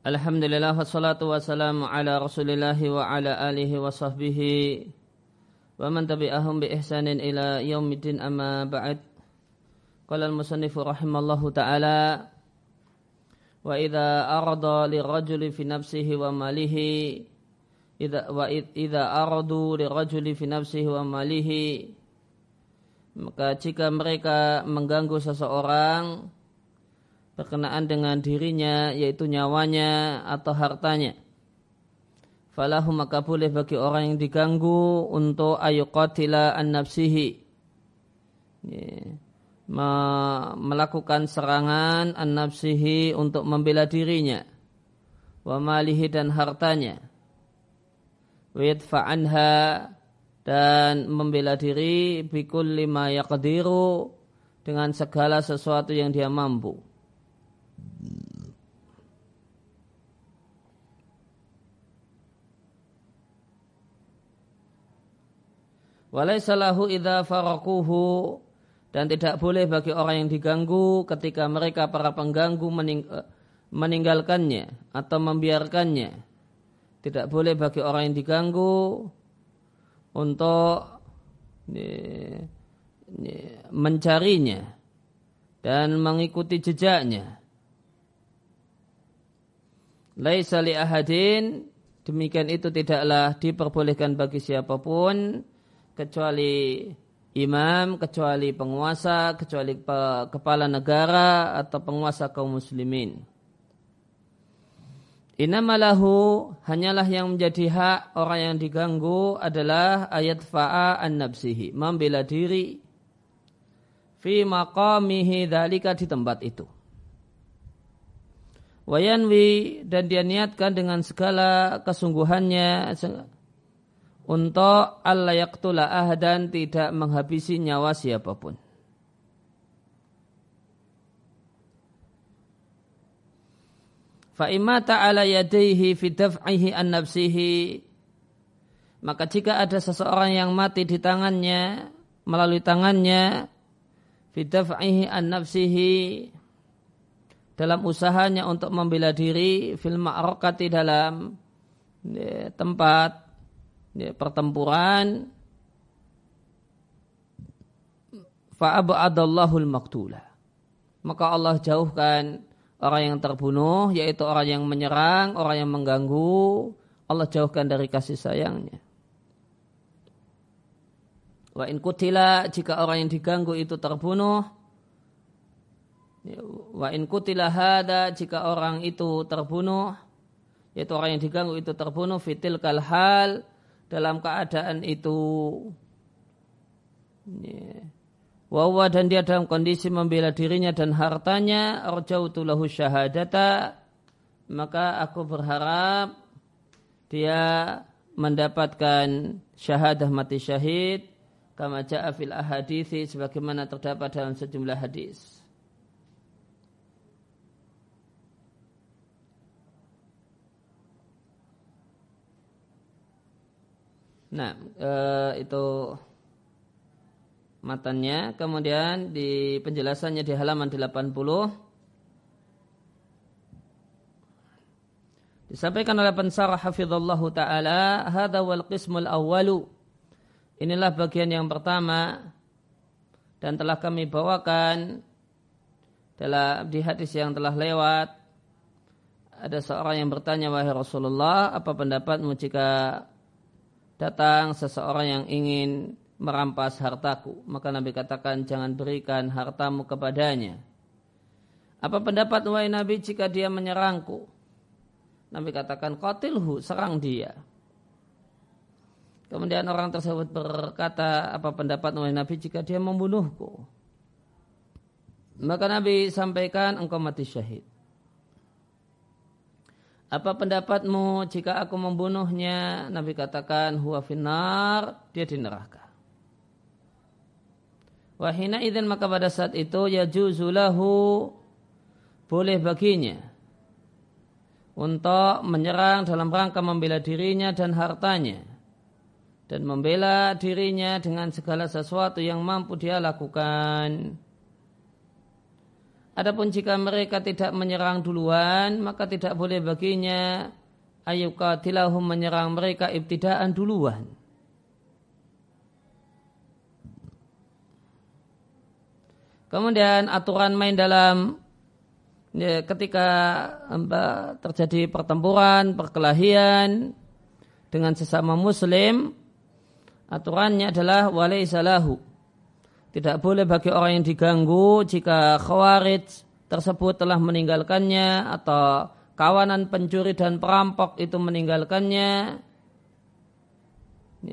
Alhamdulillah wassalatu wassalamu ala rasulillahi wa ala alihi wa sahbihi wa man tabi'ahum bi ihsanin ila yaumiddin amma ba'd. Qala al-musannifu rahimallahu ta'ala wa idza arada lirajuli fi nafsihi wa malihi idza wa idza aradu lirajuli fi nafsihi wa malihi maka jika mereka mengganggu seseorang berkenaan dengan dirinya yaitu nyawanya atau hartanya. Falahu maka boleh bagi orang yang diganggu untuk ayuqatila an nafsihi. melakukan serangan an nafsihi untuk membela dirinya. Wa malihi dan hartanya. Wa dan membela diri bikul lima yaqdiru dengan segala sesuatu yang dia mampu. Walaisalahu idha farakuhu dan tidak boleh bagi orang yang diganggu ketika mereka para pengganggu mening eh, meninggalkannya atau membiarkannya. Tidak boleh bagi orang yang diganggu untuk mencarinya dan mengikuti jejaknya. Laisa li ahadin demikian itu tidaklah diperbolehkan bagi siapa pun kecuali imam, kecuali penguasa, kecuali kepala negara atau penguasa kaum muslimin. Inamalahu hanyalah yang menjadi hak orang yang diganggu adalah ayat fa'a an nafsihi, membela diri fi maqamihi dalika di tempat itu. Wayanwi dan dia niatkan dengan segala kesungguhannya untuk Allah yaktula ahdan tidak menghabisi nyawa siapa pun. Fa'imma ta'ala yadaihi fi daf'ihi an nafsihi maka jika ada seseorang yang mati di tangannya melalui tangannya fi daf'ihi an nafsihi dalam usahanya untuk membela diri fil ma'rakati dalam ya, tempat ya, pertempuran. Fa'abadallahul maktula maka Allah jauhkan orang yang terbunuh yaitu orang yang menyerang orang yang mengganggu. Allah jauhkan dari kasih sayangnya. Wa in kutila jika orang yang diganggu itu terbunuh wa in kutila hada jika orang itu terbunuh yaitu orang yang diganggu itu terbunuh fitil kalhal dalam keadaan itu. Wawa dan dia dalam kondisi membela dirinya dan hartanya arjautu lahu syahadata maka aku berharap dia mendapatkan syahadah mati syahid kama ja'a fil ahadithi sebagaimana terdapat dalam sejumlah hadis Nah, e, itu matanya. Kemudian di penjelasannya di halaman 80 disampaikan oleh pensarah hafizallahu taala, "Hadza wal qismul awwalu." Inilah bagian yang pertama dan telah kami bawakan dalam di hadis yang telah lewat ada seorang yang bertanya wahai Rasulullah apa pendapatmu jika datang seseorang yang ingin merampas hartaku, maka Nabi katakan jangan berikan hartamu kepadanya. Apa pendapat wahai Nabi jika dia menyerangku? Nabi katakan qatilhu, serang dia. Kemudian orang tersebut berkata, apa pendapat wahai Nabi jika dia membunuhku? Maka Nabi sampaikan engkau mati syahid. Apa pendapatmu jika aku membunuhnya? Nabi katakan huwa finar, dia di neraka. Wahina maka pada saat itu ya juzulahu boleh baginya untuk menyerang dalam rangka membela dirinya dan hartanya dan membela dirinya dengan segala sesuatu yang mampu dia lakukan. Adapun jika mereka tidak menyerang duluan, maka tidak boleh baginya ayukatilahum menyerang mereka ibtidaan duluan. Kemudian aturan main dalam ya, ketika terjadi pertempuran, perkelahian dengan sesama muslim, aturannya adalah walaisalahu. Tidak boleh bagi orang yang diganggu jika khawarij tersebut telah meninggalkannya atau kawanan pencuri dan perampok itu meninggalkannya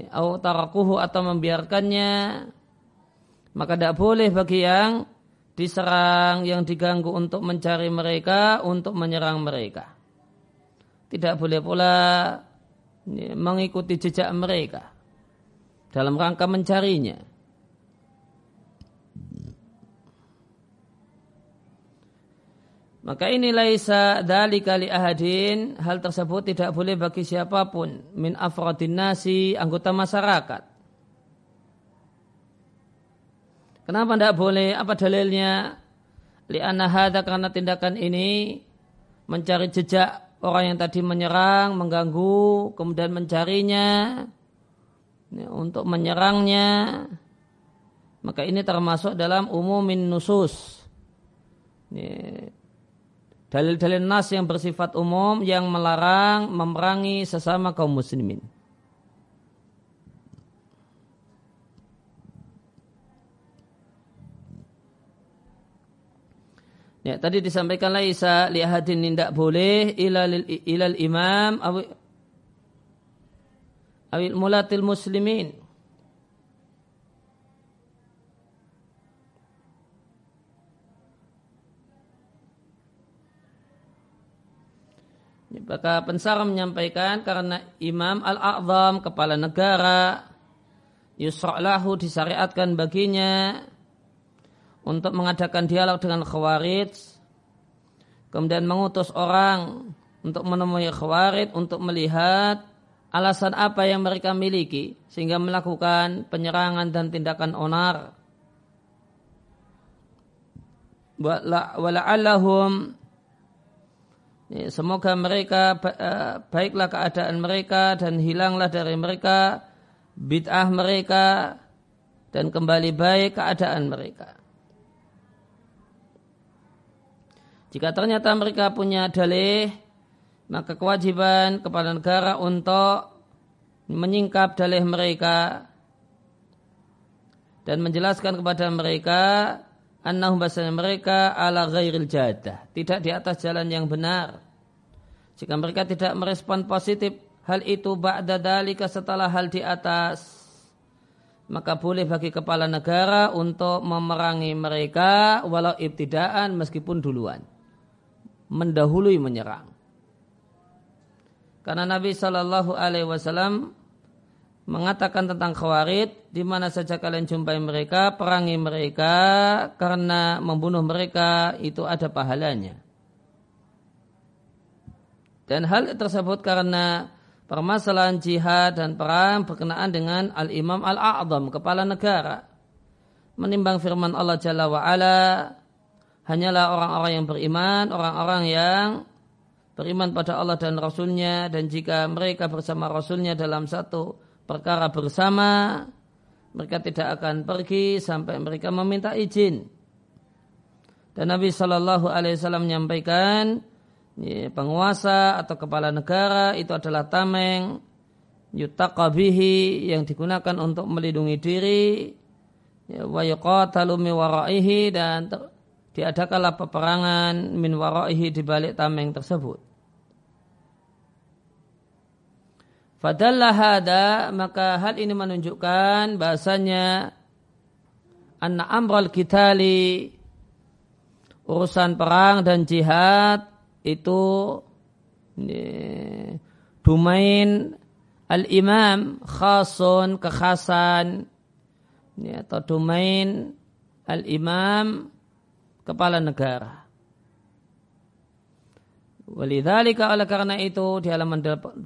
atau atau membiarkannya maka tidak boleh bagi yang diserang, yang diganggu untuk mencari mereka, untuk menyerang mereka. Tidak boleh pula mengikuti jejak mereka dalam rangka mencarinya. Maka ini laisa dalika li ahadin, hal tersebut tidak boleh bagi siapa pun min afradin nasi, anggota masyarakat. Kenapa tidak boleh? Apa dalilnya? Lianna hadha karena tindakan ini mencari jejak orang yang tadi menyerang, mengganggu, kemudian mencarinya ya, untuk menyerangnya. Maka ini termasuk dalam umumin nusus. Ya, dalil-dalil nas yang bersifat umum yang melarang memerangi sesama kaum muslimin. Ya, tadi disampaikan laisa li ahadin tidak boleh ilal ilal imam awi awil mulatil muslimin. Maka pensara menyampaikan karena imam al-a'zam kepala negara yusra'lahu disyariatkan baginya untuk mengadakan dialog dengan khawarij kemudian mengutus orang untuk menemui khawarij untuk melihat alasan apa yang mereka miliki sehingga melakukan penyerangan dan tindakan onar. Wala'allahum semoga mereka eh, baiklah keadaan mereka dan hilanglah dari mereka bid'ah mereka dan kembali baik keadaan mereka. Jika ternyata mereka punya dalih, maka kewajiban kepala negara untuk menyingkap dalih mereka dan menjelaskan kepada mereka annahum bahasanya mereka ala ghairil jadah, tidak di atas jalan yang benar. Jika mereka tidak merespon positif hal itu ba'da dalika setelah hal di atas maka boleh bagi kepala negara untuk memerangi mereka walau ibtidaan meskipun duluan mendahului menyerang. Karena Nabi Shallallahu Alaihi Wasallam mengatakan tentang khawarid, di mana saja kalian jumpai mereka, perangi mereka, karena membunuh mereka itu ada pahalanya. Dan hal tersebut karena permasalahan jihad dan perang berkenaan dengan Al-Imam Al-A'zam, kepala negara. Menimbang firman Allah Jalla wa'ala, hanyalah orang-orang yang beriman, orang-orang yang beriman pada Allah dan Rasulnya dan jika mereka bersama Rasulnya dalam satu perkara bersama mereka tidak akan pergi sampai mereka meminta izin dan Nabi Shallallahu Alaihi Wasallam menyampaikan ya, penguasa atau kepala negara itu adalah tameng yutakabihi yang digunakan untuk melindungi diri ya, wa yuqatalu waraihi dan diadakanlah peperangan min waraihi di balik tameng tersebut. Fadallah hada maka hal ini menunjukkan bahasanya anna amral kitali urusan perang dan jihad itu domain al-imam khasun kekhasan atau domain al-imam kepala negara. Walidhalika oleh karena itu di halaman 81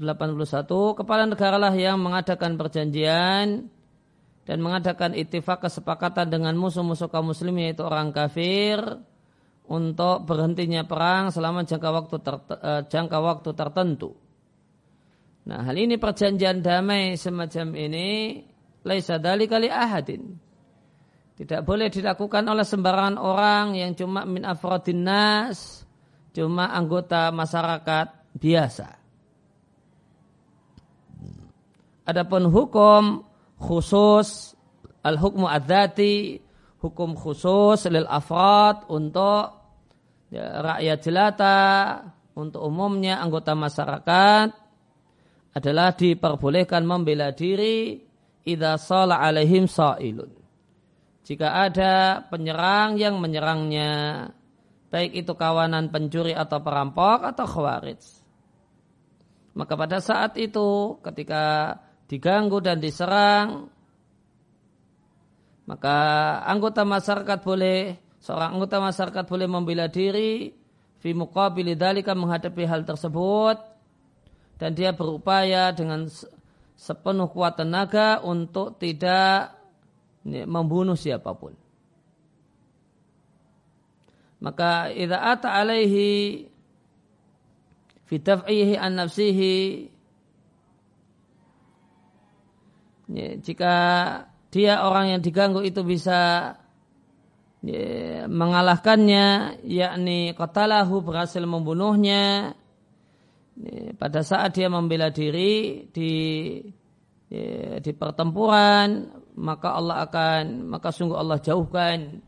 kepala negara lah yang mengadakan perjanjian dan mengadakan ittifak kesepakatan dengan musuh-musuh kaum muslim yaitu orang kafir untuk berhentinya perang selama jangka waktu uh, jangka waktu tertentu. Nah, hal ini perjanjian damai semacam ini laisa kali ahadin. Tidak boleh dilakukan oleh sembarangan orang yang cuma min afrodin nas, cuma anggota masyarakat biasa. Adapun hukum khusus al-hukmu adzati, hukum khusus lil afrad untuk ya, rakyat jelata, untuk umumnya anggota masyarakat adalah diperbolehkan membela diri idza sala alaihim sa'ilun. Jika ada penyerang yang menyerangnya, baik itu kawanan pencuri atau perampok atau khawarij. Maka pada saat itu ketika diganggu dan diserang, maka anggota masyarakat boleh seorang anggota masyarakat boleh membela diri fi muqabili menghadapi hal tersebut dan dia berupaya dengan sepenuh kuat tenaga untuk tidak membunuh siapa pun. Maka idza ata alaihi fi taf'ihi an nafsihi jika dia orang yang diganggu itu bisa ya, mengalahkannya yakni qatalahu berhasil membunuhnya pada saat dia membela diri di di pertempuran maka Allah akan maka sungguh Allah jauhkan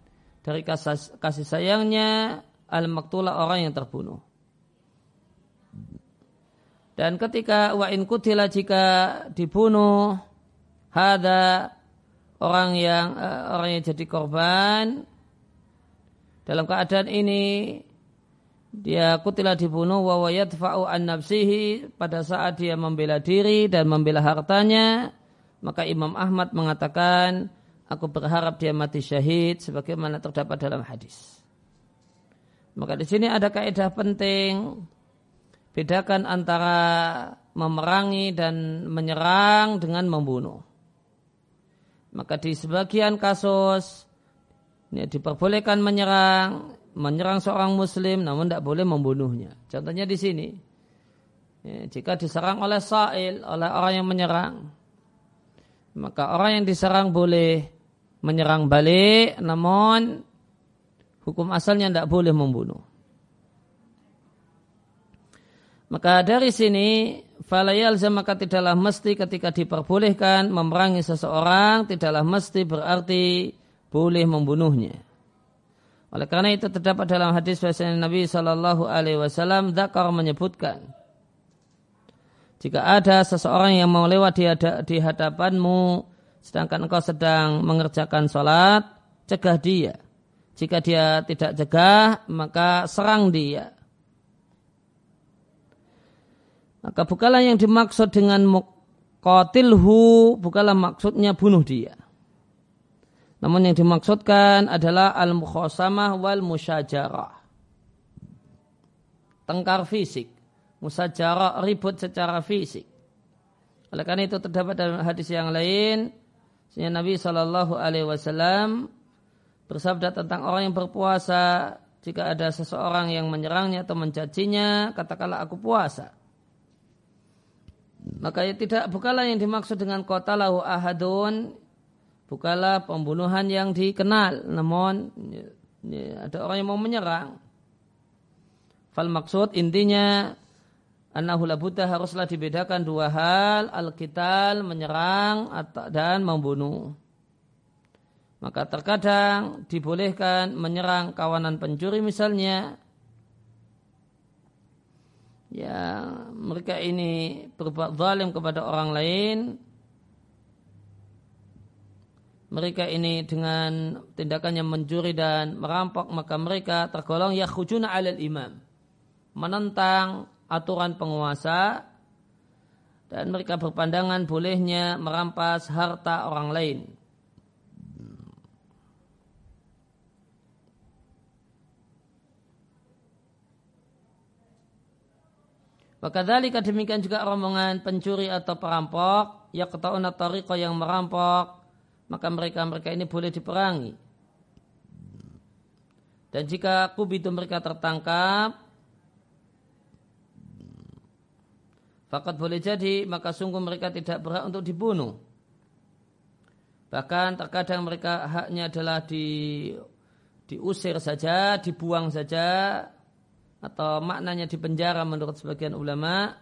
dari kasih, sayangnya al maktula orang yang terbunuh. Dan ketika wa in kutila jika dibunuh ada orang yang uh, orang yang jadi korban dalam keadaan ini dia kutilah dibunuh wa yadfa'u an nafsihi pada saat dia membela diri dan membela hartanya maka Imam Ahmad mengatakan aku berharap dia mati syahid sebagaimana terdapat dalam hadis maka di sini ada kaidah penting bedakan antara memerangi dan menyerang dengan membunuh maka di sebagian kasus ini diperbolehkan menyerang menyerang seorang muslim namun tidak boleh membunuhnya. Contohnya di sini. Ya, jika diserang oleh sa'il, oleh orang yang menyerang, maka orang yang diserang boleh menyerang balik, namun hukum asalnya tidak boleh membunuh. Maka dari sini, falayal maka tidaklah mesti ketika diperbolehkan memerangi seseorang, tidaklah mesti berarti boleh membunuhnya. Oleh karena itu terdapat dalam hadis bahasanya Nabi Shallallahu Alaihi menyebutkan jika ada seseorang yang mau lewat di hadapanmu sedangkan engkau sedang mengerjakan sholat cegah dia jika dia tidak cegah maka serang dia maka bukalah yang dimaksud dengan muqatilhu bukalah maksudnya bunuh dia namun yang dimaksudkan adalah al-mukhasamah wal musyajarah. Tengkar fisik. Musajarah ribut secara fisik. Oleh karena itu terdapat dalam hadis yang lain. Nabi Shallallahu Alaihi Wasallam bersabda tentang orang yang berpuasa. Jika ada seseorang yang menyerangnya atau mencacinya, katakanlah aku puasa. Maka ya tidak bukalah yang dimaksud dengan kota lahu ahadun bukanlah pembunuhan yang dikenal namun ya, ya, ada orang yang mau menyerang fal maksud intinya annahu labuta haruslah dibedakan dua hal al-qital menyerang dan membunuh. Maka terkadang dibolehkan menyerang kawanan pencuri misalnya. Ya mereka ini berbuat zalim kepada orang lain. Mereka ini dengan tindakannya mencuri dan merampok maka mereka tergolong yakhujuna alal imam. Menentang aturan penguasa dan mereka berpandangan bolehnya merampas harta orang lain. Wakadhalika demikian juga rombongan pencuri atau perampok yang ketahuan tariqah yang merampok maka mereka-mereka ini boleh diperangi. Dan jika kubitu mereka tertangkap, fakat boleh jadi maka sungguh mereka tidak berhak untuk dibunuh. Bahkan terkadang mereka haknya adalah di diusir saja, dibuang saja, atau maknanya dipenjara menurut sebagian ulama,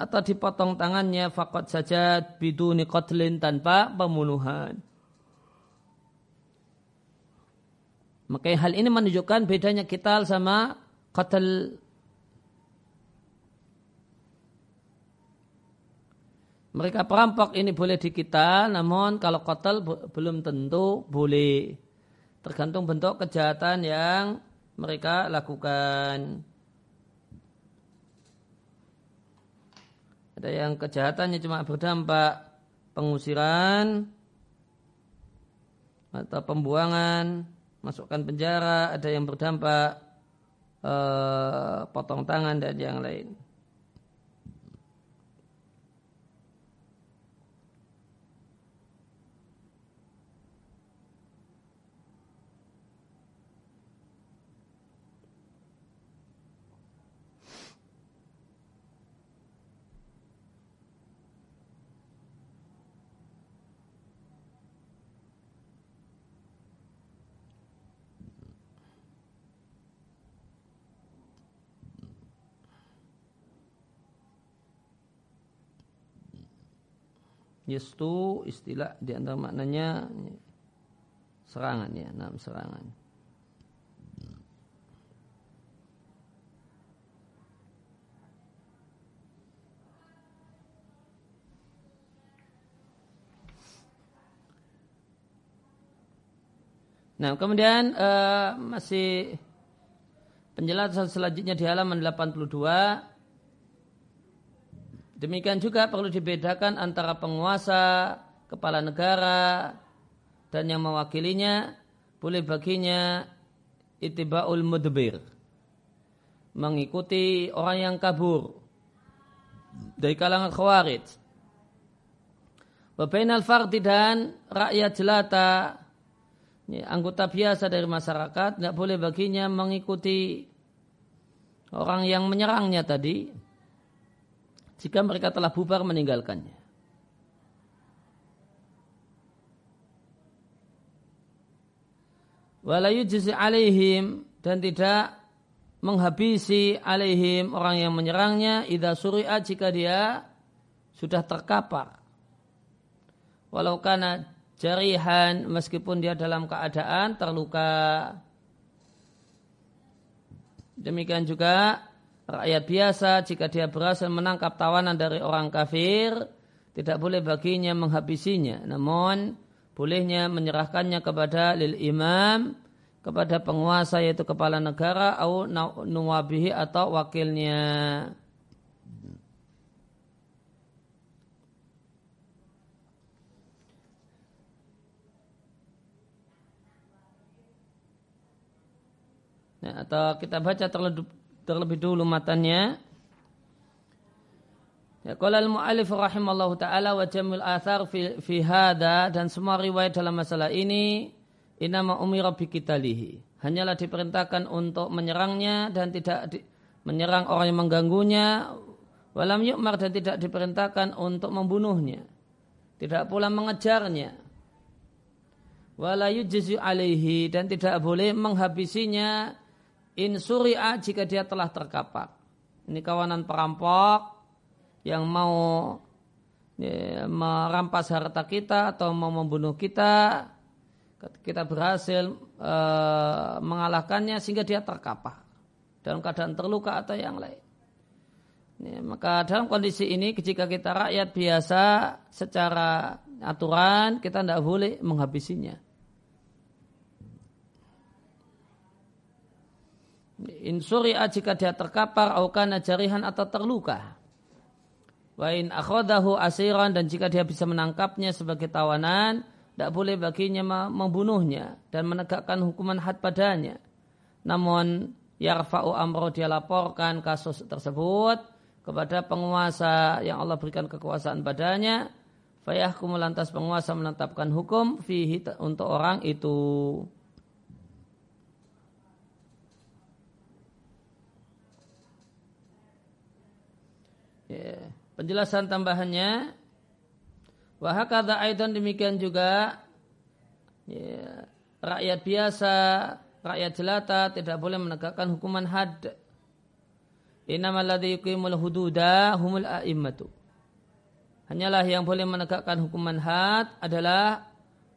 atau dipotong tangannya fakot saja biduni kotlin tanpa pembunuhan. Maka hal ini menunjukkan bedanya kita sama qatl Mereka perampok ini boleh dikital, namun kalau kotel belum tentu boleh. Tergantung bentuk kejahatan yang mereka lakukan. Ada yang kejahatannya cuma berdampak pengusiran atau pembuangan, masukkan penjara, ada yang berdampak eh, potong tangan dan yang lain. Yestu istilah di antara maknanya serangan ya, enam serangan. Nah, kemudian uh, masih penjelasan selanjutnya di halaman 82 Demikian juga perlu dibedakan antara penguasa, kepala negara, dan yang mewakilinya boleh baginya itiba'ul mudbir. Mengikuti orang yang kabur dari kalangan khawarij. Wabainal fardi dan rakyat jelata anggota biasa dari masyarakat tidak boleh baginya mengikuti orang yang menyerangnya tadi jika mereka telah bubar meninggalkannya. Walayu jizi alaihim dan tidak menghabisi alaihim orang yang menyerangnya idha suri'at jika dia sudah terkapar. Walau karena jarihan meskipun dia dalam keadaan terluka. Demikian juga rakyat biasa jika dia berhasil menangkap tawanan dari orang kafir tidak boleh baginya menghabisinya. Namun bolehnya menyerahkannya kepada lil imam kepada penguasa yaitu kepala negara atau nuwabihi atau wakilnya. Nah, atau kita baca terlebih terlebih dulu matanya. Ya, qala al-mu'allif rahimallahu taala wa jamil athar fi, fi hada dan semua riwayat dalam masalah ini inama umira bi kitalihi. Hanyalah diperintahkan untuk menyerangnya dan tidak di, menyerang orang yang mengganggunya walam yu'mar dan tidak diperintahkan untuk membunuhnya. Tidak pula mengejarnya. Wala yujzi alaihi dan tidak boleh menghabisinya in suri'a jika dia telah terkapar. Ini kawanan perampok yang mau ya, merampas harta kita atau mau membunuh kita. Kita berhasil e, mengalahkannya sehingga dia terkapar dalam keadaan terluka atau yang lain. Ya, maka dalam kondisi ini jika kita rakyat biasa secara aturan kita tidak boleh menghabisinya. Insuri'a jika dia terkapar aukana jarihan atau terluka. Wa in akhodahu asiran dan jika dia bisa menangkapnya sebagai tawanan, tidak boleh baginya membunuhnya dan menegakkan hukuman had padanya. Namun yarfa'u amro dia laporkan kasus tersebut kepada penguasa yang Allah berikan kekuasaan padanya. Fayahkumu lantas penguasa menetapkan hukum fihi untuk orang itu. Penjelasan tambahannya Wahakadha aidan demikian juga ya, rakyat biasa, rakyat jelata tidak boleh menegakkan hukuman had. Innamal ladzi yuqimul hududa humul a'immatu. Hanyalah yang boleh menegakkan hukuman had adalah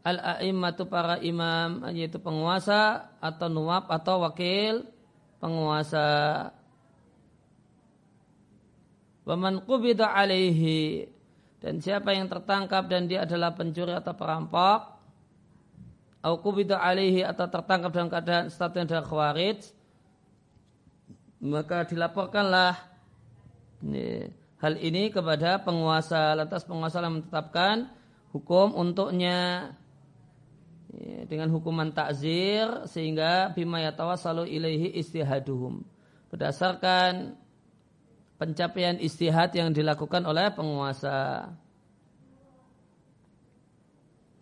al-a'immatu para imam yaitu penguasa atau nuwab atau wakil penguasa. Waman qubida alaihi. Dan siapa yang tertangkap dan dia adalah pencuri atau perampok au qubida alaihi atau tertangkap dalam keadaan statusnya adalah khawarij maka dilaporkanlah ini, hal ini kepada penguasa lantas penguasa yang menetapkan hukum untuknya ya, dengan hukuman takzir sehingga bima yatawassalu ilaihi istihaduhum. Berdasarkan pencapaian istihad yang dilakukan oleh penguasa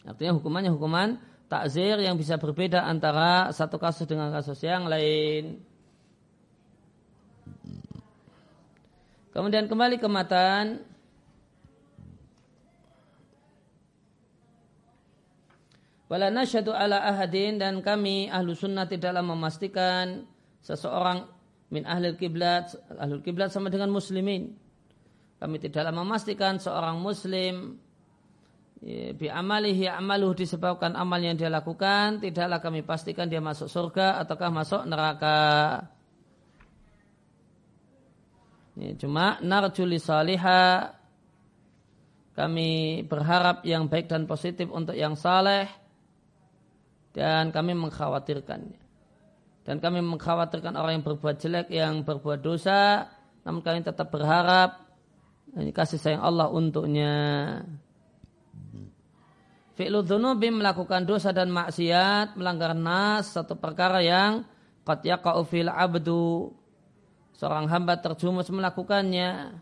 artinya hukumannya hukuman takzir yang bisa berbeda antara satu kasus dengan kasus yang lain Kemudian kembali ke matan. Wala nasyadu ala ahadin dan kami ahlu sunnah tidaklah memastikan seseorang min ahli kiblat ahli kiblat sama dengan muslimin. Kami tidaklah memastikan seorang muslim ya, bi amalihi amaluh disebabkan amal yang dia lakukan tidaklah kami pastikan dia masuk surga ataukah masuk neraka. Ini cuma narjuli salihah kami berharap yang baik dan positif untuk yang saleh dan kami mengkhawatirkannya. Dan kami mengkhawatirkan orang yang berbuat jelek, yang berbuat dosa, namun kami tetap berharap kasih sayang Allah untuknya. Fi'lu dhunubi melakukan dosa dan maksiat, melanggar nas, satu perkara yang qad yaqa'u fil abdu seorang hamba terjumus melakukannya.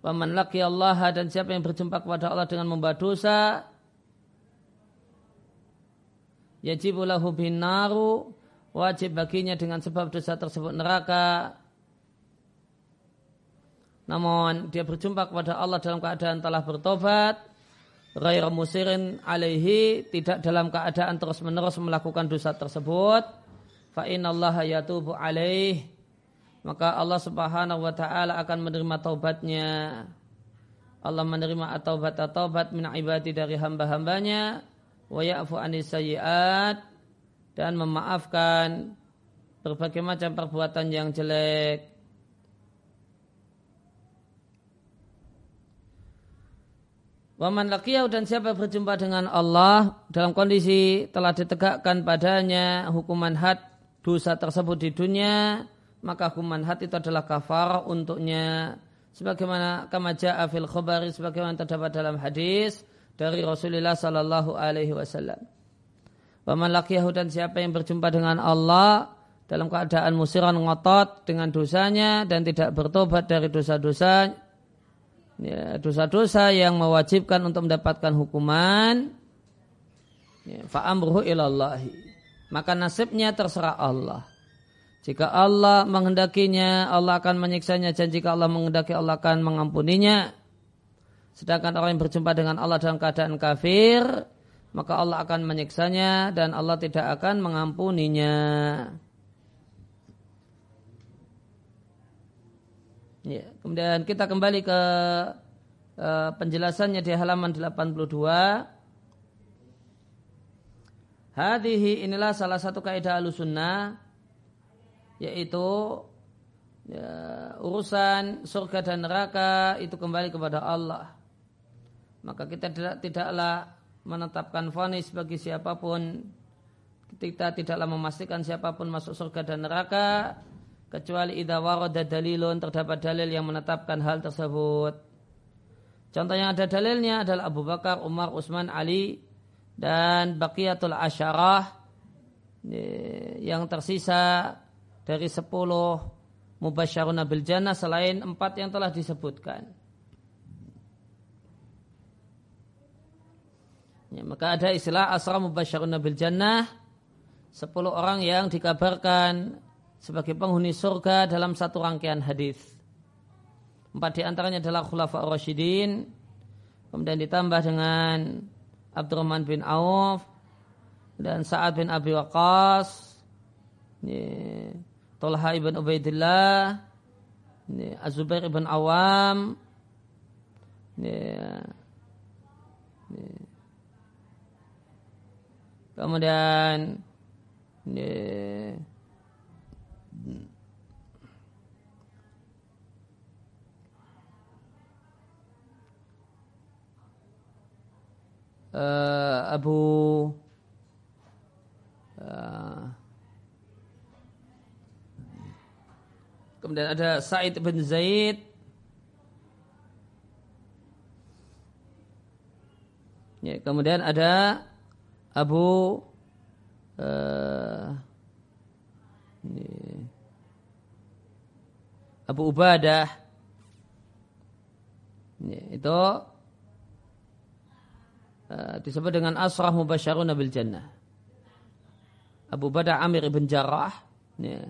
Waman laki Allah dan siapa yang berjumpa kepada Allah dengan membawa dosa, yajibulahu bin naru, wajib baginya dengan sebab dosa tersebut neraka. Namun dia berjumpa kepada Allah dalam keadaan telah bertobat, ghair musirin alaihi, tidak dalam keadaan terus menerus melakukan dosa tersebut, fa yatubu alaih maka Allah Subhanahu wa taala akan menerima taubatnya. Allah menerima taubat taubat min ibadi dari hamba-hambanya wa ya'fu dan memaafkan berbagai macam perbuatan yang jelek. Waman laqiyau dan siapa berjumpa dengan Allah dalam kondisi telah ditegakkan padanya hukuman had dosa tersebut di dunia maka hukuman hati itu adalah kafar untuknya. Sebagaimana kama jaa fil khabari sebagaimana terdapat dalam hadis dari Rasulullah sallallahu alaihi wasallam. Wa man laqiyahu dan siapa yang berjumpa dengan Allah dalam keadaan musiran ngotot dengan dosanya dan tidak bertobat dari dosa-dosa ya, dosa-dosa yang mewajibkan untuk mendapatkan hukuman ya, fa amruhu ilallahi maka nasibnya terserah Allah. Jika Allah menghendakinya, Allah akan menyiksanya dan jika Allah menghendaki Allah akan mengampuninya. Sedangkan orang yang berjumpa dengan Allah dalam keadaan kafir, maka Allah akan menyiksanya dan Allah tidak akan mengampuninya. Ya, kemudian kita kembali ke uh, penjelasannya di halaman 82. Hadihi inilah salah satu kaidah alusunnah yaitu ya, urusan surga dan neraka itu kembali kepada Allah. Maka kita tidak tidaklah menetapkan vonis bagi siapa pun kita tidaklah memastikan siapa pun masuk surga dan neraka kecuali idza warada dalilun terdapat dalil yang menetapkan hal tersebut. Contoh yang ada dalilnya adalah Abu Bakar, Umar, Utsman, Ali dan baqiyatul asyarah yang tersisa dari sepuluh mubasyaruna bil jannah selain empat yang telah disebutkan. Ya, maka ada istilah asra mubasyaruna bil jannah sepuluh orang yang dikabarkan sebagai penghuni surga dalam satu rangkaian hadis. Empat di antaranya adalah Khulafa Rashidin, kemudian ditambah dengan Abdurrahman bin Auf dan Sa'ad bin Abi Waqqas, Tolha ibn Ubaidillah, Az-Zubair ibn Awam, kemudian uh, Abu uh, kemudian ada Said bin Zaid. Ya, kemudian ada Abu uh, Abu Ubadah ya, itu uh, disebut dengan asrah mubasyaruna bil jannah. Abu Badah Amir ibn Jarrah ya.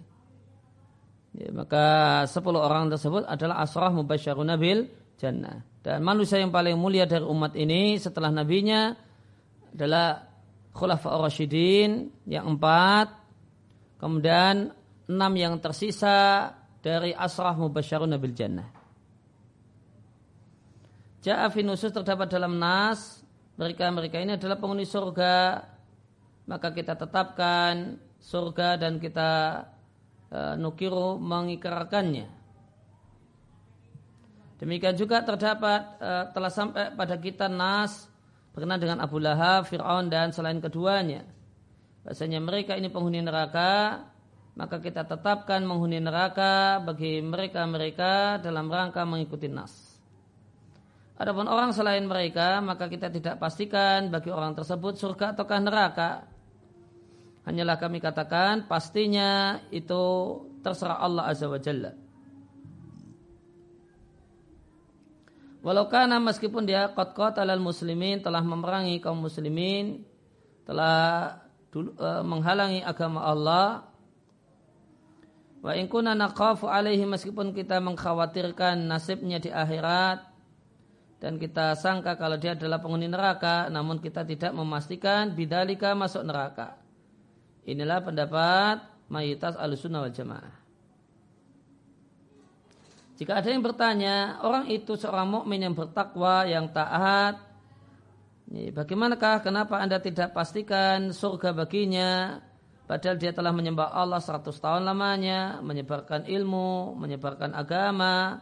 Ya, maka 10 orang tersebut adalah asrah mubasyaruna bil jannah. Dan manusia yang paling mulia dari umat ini setelah nabinya adalah Khulafa Rashidin yang empat, kemudian enam yang tersisa dari asrah mubasyaruna bil jannah. Ja'a fi nusus terdapat dalam nas mereka-mereka ini adalah penghuni surga. Maka kita tetapkan surga dan kita uh, nukiru mengikrarkannya. Demikian juga terdapat uh, telah sampai pada kita nas berkenaan dengan Abu Lahab, Fir'aun dan selain keduanya bahasanya mereka ini penghuni neraka maka kita tetapkan menghuni neraka bagi mereka-mereka dalam rangka mengikuti nas Adapun orang selain mereka, maka kita tidak pastikan bagi orang tersebut surga ataukah neraka. Hanyalah kami katakan pastinya itu terserah Allah Azza wa Jalla. Walau karena meskipun dia kot kot alal muslimin telah memerangi kaum muslimin, telah dulu, uh, menghalangi agama Allah, wa in kunna naqafu alaihi meskipun kita mengkhawatirkan nasibnya di akhirat, dan kita sangka kalau dia adalah penghuni neraka namun kita tidak memastikan bidalika masuk neraka. Inilah pendapat mayoritas alusunnah wal jamaah. Jika ada yang bertanya, orang itu seorang mukmin yang bertakwa, yang taat, bagaimanakah kenapa anda tidak pastikan surga baginya padahal dia telah menyembah Allah 100 tahun lamanya, menyebarkan ilmu, menyebarkan agama,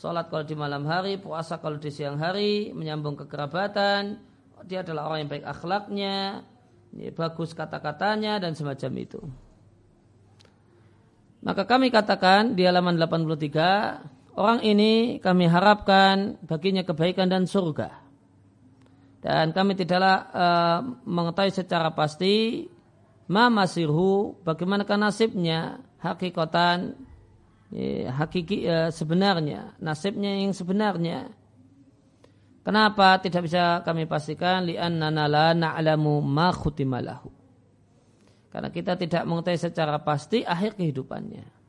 Sholat kalau di malam hari, puasa kalau di siang hari, menyambung kekerabatan. Dia adalah orang yang baik akhlaknya, bagus kata-katanya dan semacam itu. Maka kami katakan di halaman 83, orang ini kami harapkan baginya kebaikan dan surga. Dan kami tidaklah uh, mengetahui secara pasti ma masirhu bagaimanakah nasibnya hakikatan ya, hakiki ya, sebenarnya, nasibnya yang sebenarnya. Kenapa tidak bisa kami pastikan li'annana la na'lamu ma khutimalahu. Karena kita tidak mengetahui secara pasti akhir kehidupannya.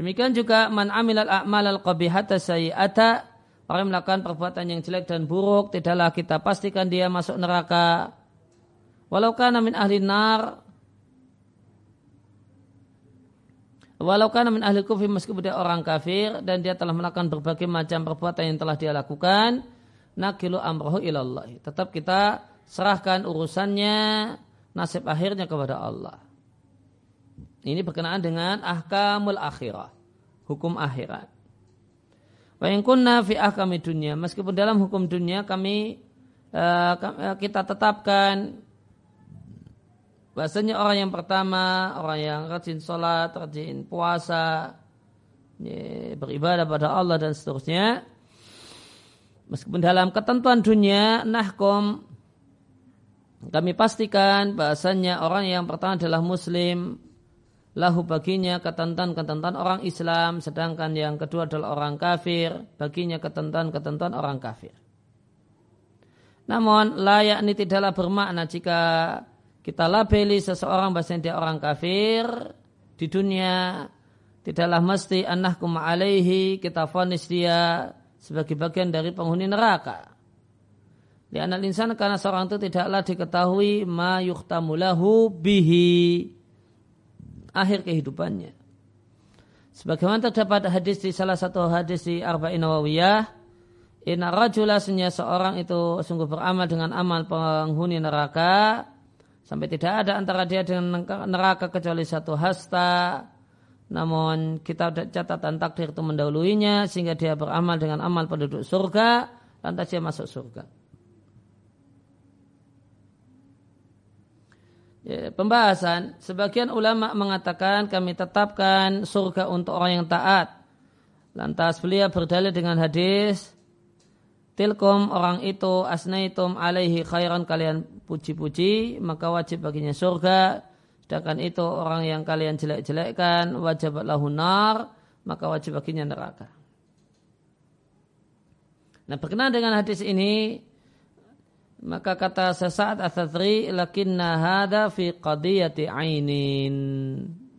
Demikian juga man amilal a'mal al qabihata sayyi'ata orang yang melakukan perbuatan yang jelek dan buruk tidaklah kita pastikan dia masuk neraka. Walau kana min ahli nar Walau kana ahli kufri meskipun dia orang kafir dan dia telah melakukan berbagai macam perbuatan yang telah dia lakukan, nakilu amrohu ilallah. Tetap kita serahkan urusannya, nasib akhirnya kepada Allah. Ini berkenaan dengan ahkamul akhirah, hukum akhirat. Wa in kunna fi ahkami dunia, meskipun dalam hukum dunia kami uh, kita tetapkan Bahasanya orang yang pertama, orang yang rajin sholat, rajin puasa, beribadah pada Allah dan seterusnya. Meskipun dalam ketentuan dunia, nahkom, kami pastikan bahasanya orang yang pertama adalah muslim, lahu baginya ketentuan-ketentuan orang Islam, sedangkan yang kedua adalah orang kafir, baginya ketentuan-ketentuan orang kafir. Namun layak ini tidaklah bermakna jika kita labeli seseorang bahasa dia orang kafir di dunia tidaklah mesti anahkum alaihi kita fonis dia sebagai bagian dari penghuni neraka. Di anak insan karena seorang itu tidaklah diketahui ma yuhtamulahu bihi akhir kehidupannya. Sebagaimana terdapat hadis di salah satu hadis di Arba'in Nawawiyah, Inna rajulasnya seorang itu sungguh beramal dengan amal penghuni neraka, sampai tidak ada antara dia dengan neraka kecuali satu hasta, namun kita catatan takdir itu mendahuluinya sehingga dia beramal dengan amal penduduk surga, lantas dia masuk surga. Ya, pembahasan sebagian ulama mengatakan kami tetapkan surga untuk orang yang taat. Lantas beliau berdalil dengan hadis Tilkum orang itu asnaitum alaihi khairan kalian puji-puji maka wajib baginya surga. Sedangkan itu orang yang kalian jelek-jelekkan wajib lahu nar maka wajib baginya neraka. Nah berkenaan dengan hadis ini maka kata sesaat asatri lakinna hada fi qadiyati ainin.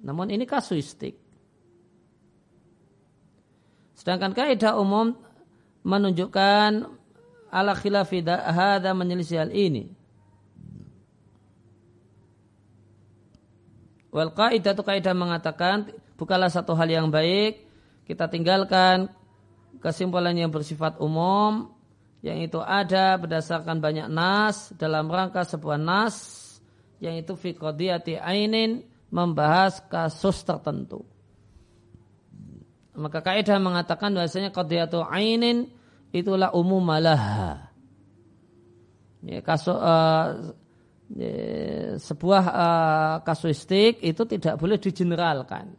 Namun ini kasuistik. Sedangkan kaidah umum menunjukkan ala khilafi hada menyelisih hal ini. Wal kaidah itu kaidah mengatakan bukanlah satu hal yang baik kita tinggalkan kesimpulan yang bersifat umum yang itu ada berdasarkan banyak nas dalam rangka sebuah nas yang itu fi qadiyati ainin membahas kasus tertentu. Maka kaidah mengatakan bahasanya qadiyatu ainin itulah umum malah. Ya, kasus uh, ya, sebuah uh, kasuistik itu tidak boleh digeneralkan.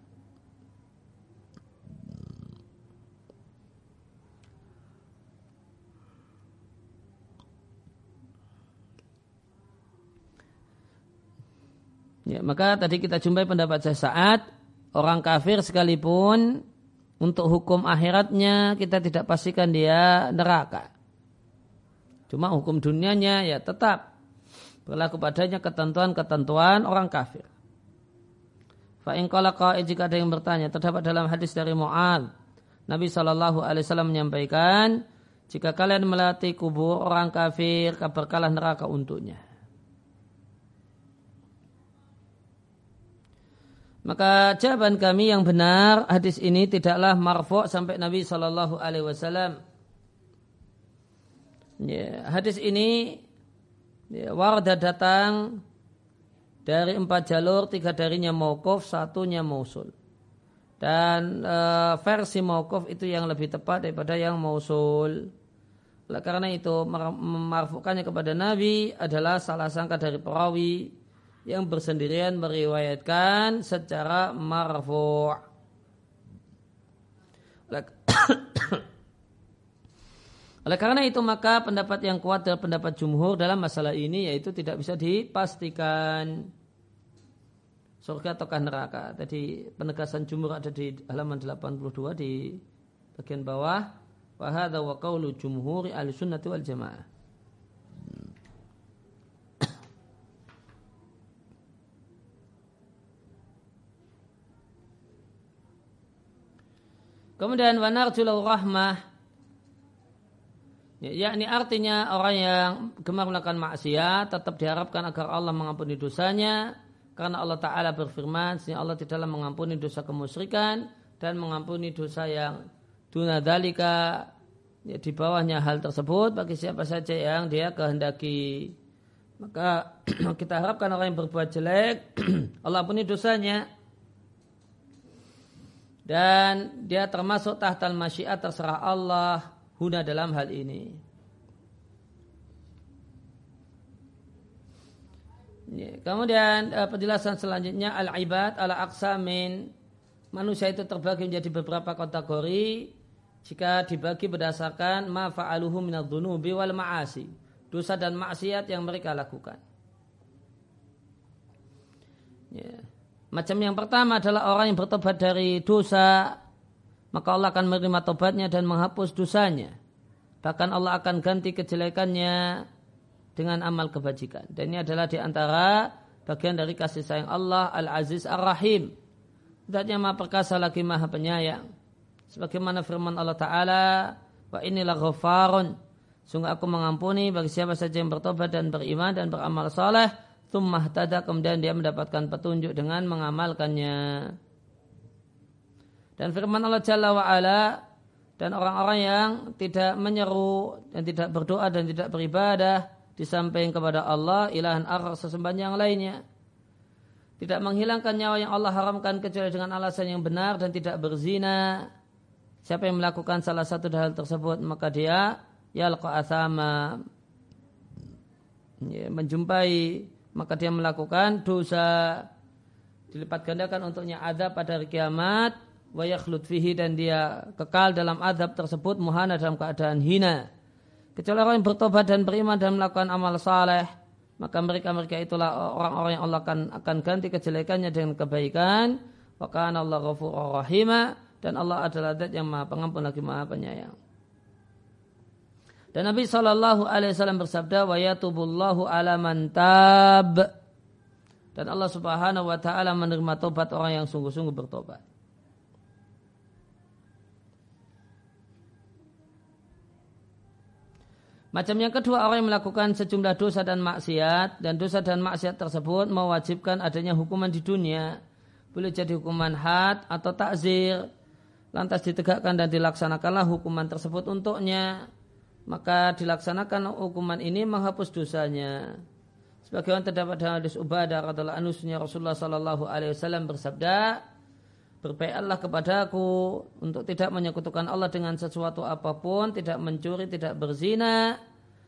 Ya, maka tadi kita jumpai pendapat saya saat orang kafir sekalipun untuk hukum akhiratnya kita tidak pastikan dia neraka. Cuma hukum dunianya ya tetap berlaku padanya ketentuan-ketentuan orang kafir. Fa'in jika ada yang bertanya terdapat dalam hadis dari Mu'ad Nabi Shallallahu Alaihi Wasallam menyampaikan jika kalian melatih kubur orang kafir kabarkanlah neraka untuknya. Maka jawaban kami yang benar hadis ini tidaklah marfu sampai Nabi Shallallahu Alaihi Wasallam. Ya, hadis ini ya, warda datang dari empat jalur, tiga darinya mauquf, satunya mausul. Dan e, versi mauquf itu yang lebih tepat daripada yang mausul. Karena itu memarfukannya kepada Nabi adalah salah sangka dari perawi yang bersendirian meriwayatkan secara marfu'. Oleh karena itu maka pendapat yang kuat adalah pendapat jumhur dalam masalah ini yaitu tidak bisa dipastikan surga ataukah neraka. Tadi penegasan jumhur ada di halaman 82 di bagian bawah. Wahada wa qawlu jumhuri ahli sunnati wal jamaah. Kemudian wanarjulau rahmah. Ya, yakni artinya orang yang gemar melakukan maksiat tetap diharapkan agar Allah mengampuni dosanya karena Allah Ta'ala berfirman sehingga Allah tidaklah mengampuni dosa kemusyrikan dan mengampuni dosa yang dunadalika ya, di bawahnya hal tersebut bagi siapa saja yang dia kehendaki. Maka kita harapkan orang yang berbuat jelek Allah ampuni dosanya dan dia termasuk tahtal masyiat terserah Allah huna dalam hal ini. Ya, kemudian uh, penjelasan selanjutnya al-ibad ala aksamin manusia itu terbagi menjadi beberapa kategori jika dibagi berdasarkan ma fa'aluhu minadh dhunubi wal ma'asi dosa dan maksiat yang mereka lakukan. Ya. Macam yang pertama adalah orang yang bertobat dari dosa, maka Allah akan menerima tobatnya dan menghapus dosanya. Bahkan Allah akan ganti kejelekannya dengan amal kebajikan. Dan ini adalah di antara bagian dari kasih sayang Allah Al-Aziz Ar-Rahim. Zatnya maha perkasa lagi maha penyayang. Sebagaimana firman Allah Ta'ala, Wa inilah ghafarun. Sungguh aku mengampuni bagi siapa saja yang bertobat dan beriman dan beramal saleh. Tummah tada kemudian dia mendapatkan petunjuk dengan mengamalkannya. Dan firman Allah Jalla wa'ala dan orang-orang yang tidak menyeru dan tidak berdoa dan tidak beribadah di samping kepada Allah ilahan akhar sesembahan yang lainnya tidak menghilangkan nyawa yang Allah haramkan kecuali dengan alasan yang benar dan tidak berzina siapa yang melakukan salah satu hal tersebut maka dia yalqa asama ya, menjumpai maka dia melakukan dosa. Dilipat gandakan untuknya ada pada hari kiamat. Wa fihi dan dia kekal dalam adab tersebut muhana dalam keadaan hina. Kecuali orang yang bertobat dan beriman dan melakukan amal saleh maka mereka-mereka itulah orang-orang yang Allah akan akan ganti kejelekannya dengan kebaikan. Wa Allah ghafurur rahima. Dan Allah adalah zat yang maha pengampun lagi maha penyayang dan Nabi Shallallahu Alaihi Wasallam bersabda, wa yatubullahu ala mantab. Dan Allah Subhanahu Wa Taala menerima tobat orang yang sungguh-sungguh bertobat. Macam yang kedua orang yang melakukan sejumlah dosa dan maksiat dan dosa dan maksiat tersebut mewajibkan adanya hukuman di dunia. Boleh jadi hukuman had atau takzir. Lantas ditegakkan dan dilaksanakanlah hukuman tersebut untuknya. Maka dilaksanakan hukuman ini menghapus dosanya. Sebagaimana terdapat dalam hadis Ubadah adalah anusnya Rasulullah Sallallahu Alaihi Wasallam bersabda, berbaiklah kepadaku untuk tidak menyekutukan Allah dengan sesuatu apa pun, tidak mencuri, tidak berzina,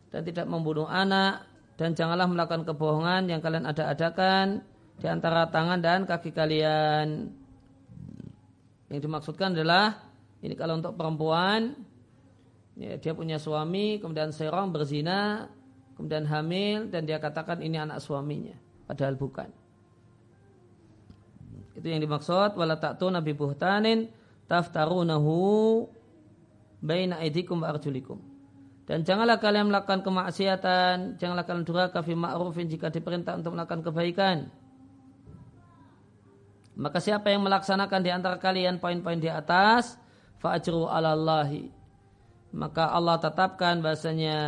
dan tidak membunuh anak, dan janganlah melakukan kebohongan yang kalian ada-adakan di antara tangan dan kaki kalian. Yang dimaksudkan adalah ini kalau untuk perempuan ya, dia punya suami, kemudian serong berzina, kemudian hamil dan dia katakan ini anak suaminya, padahal bukan. Itu yang dimaksud wala ta'tu nabi buhtanin taftarunahu baina aidikum wa arjulikum. Dan janganlah kalian melakukan kemaksiatan, janganlah kalian durhaka fi ma'rufin jika diperintah untuk melakukan kebaikan. Maka siapa yang melaksanakan di antara kalian poin-poin di atas, fa'ajru 'ala Allahi. Maka Allah tetapkan bahasanya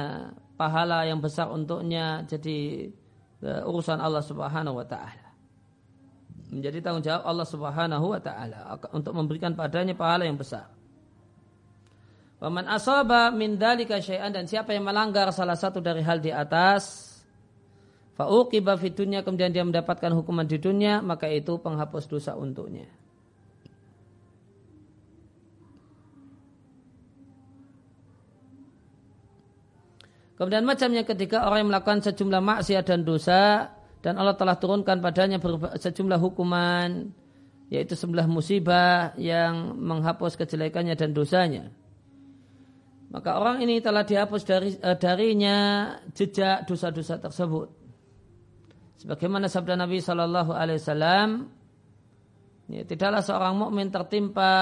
pahala yang besar untuknya jadi uh, urusan Allah Subhanahu wa taala menjadi tanggung jawab Allah Subhanahu wa taala untuk memberikan padanya pahala yang besar. Waman asaba min dalika syai'an dan siapa yang melanggar salah satu dari hal di atas fauqiba fid dunya kemudian dia mendapatkan hukuman di dunia maka itu penghapus dosa untuknya. Kemudian macamnya ketika orang yang melakukan sejumlah maksiat dan dosa dan Allah telah turunkan padanya sejumlah hukuman yaitu sebelah musibah yang menghapus kejelekannya dan dosanya. Maka orang ini telah dihapus dari uh, darinya jejak dosa-dosa tersebut. Sebagaimana sabda Nabi Shallallahu Alaihi Wasallam, ya, tidaklah seorang mukmin tertimpa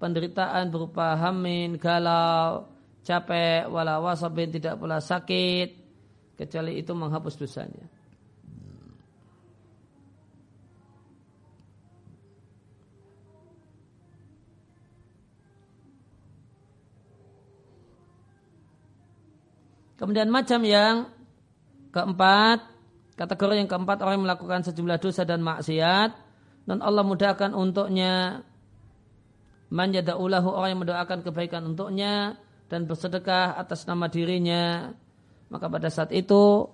penderitaan berupa hamin, galau, capek, wala wasabin tidak pula sakit, kecuali itu menghapus dosanya. Kemudian macam yang keempat, kategori yang keempat orang yang melakukan sejumlah dosa dan maksiat dan Allah mudahkan untuknya manjada'ulahu orang yang mendoakan kebaikan untuknya dan bersedekah atas nama dirinya maka pada saat itu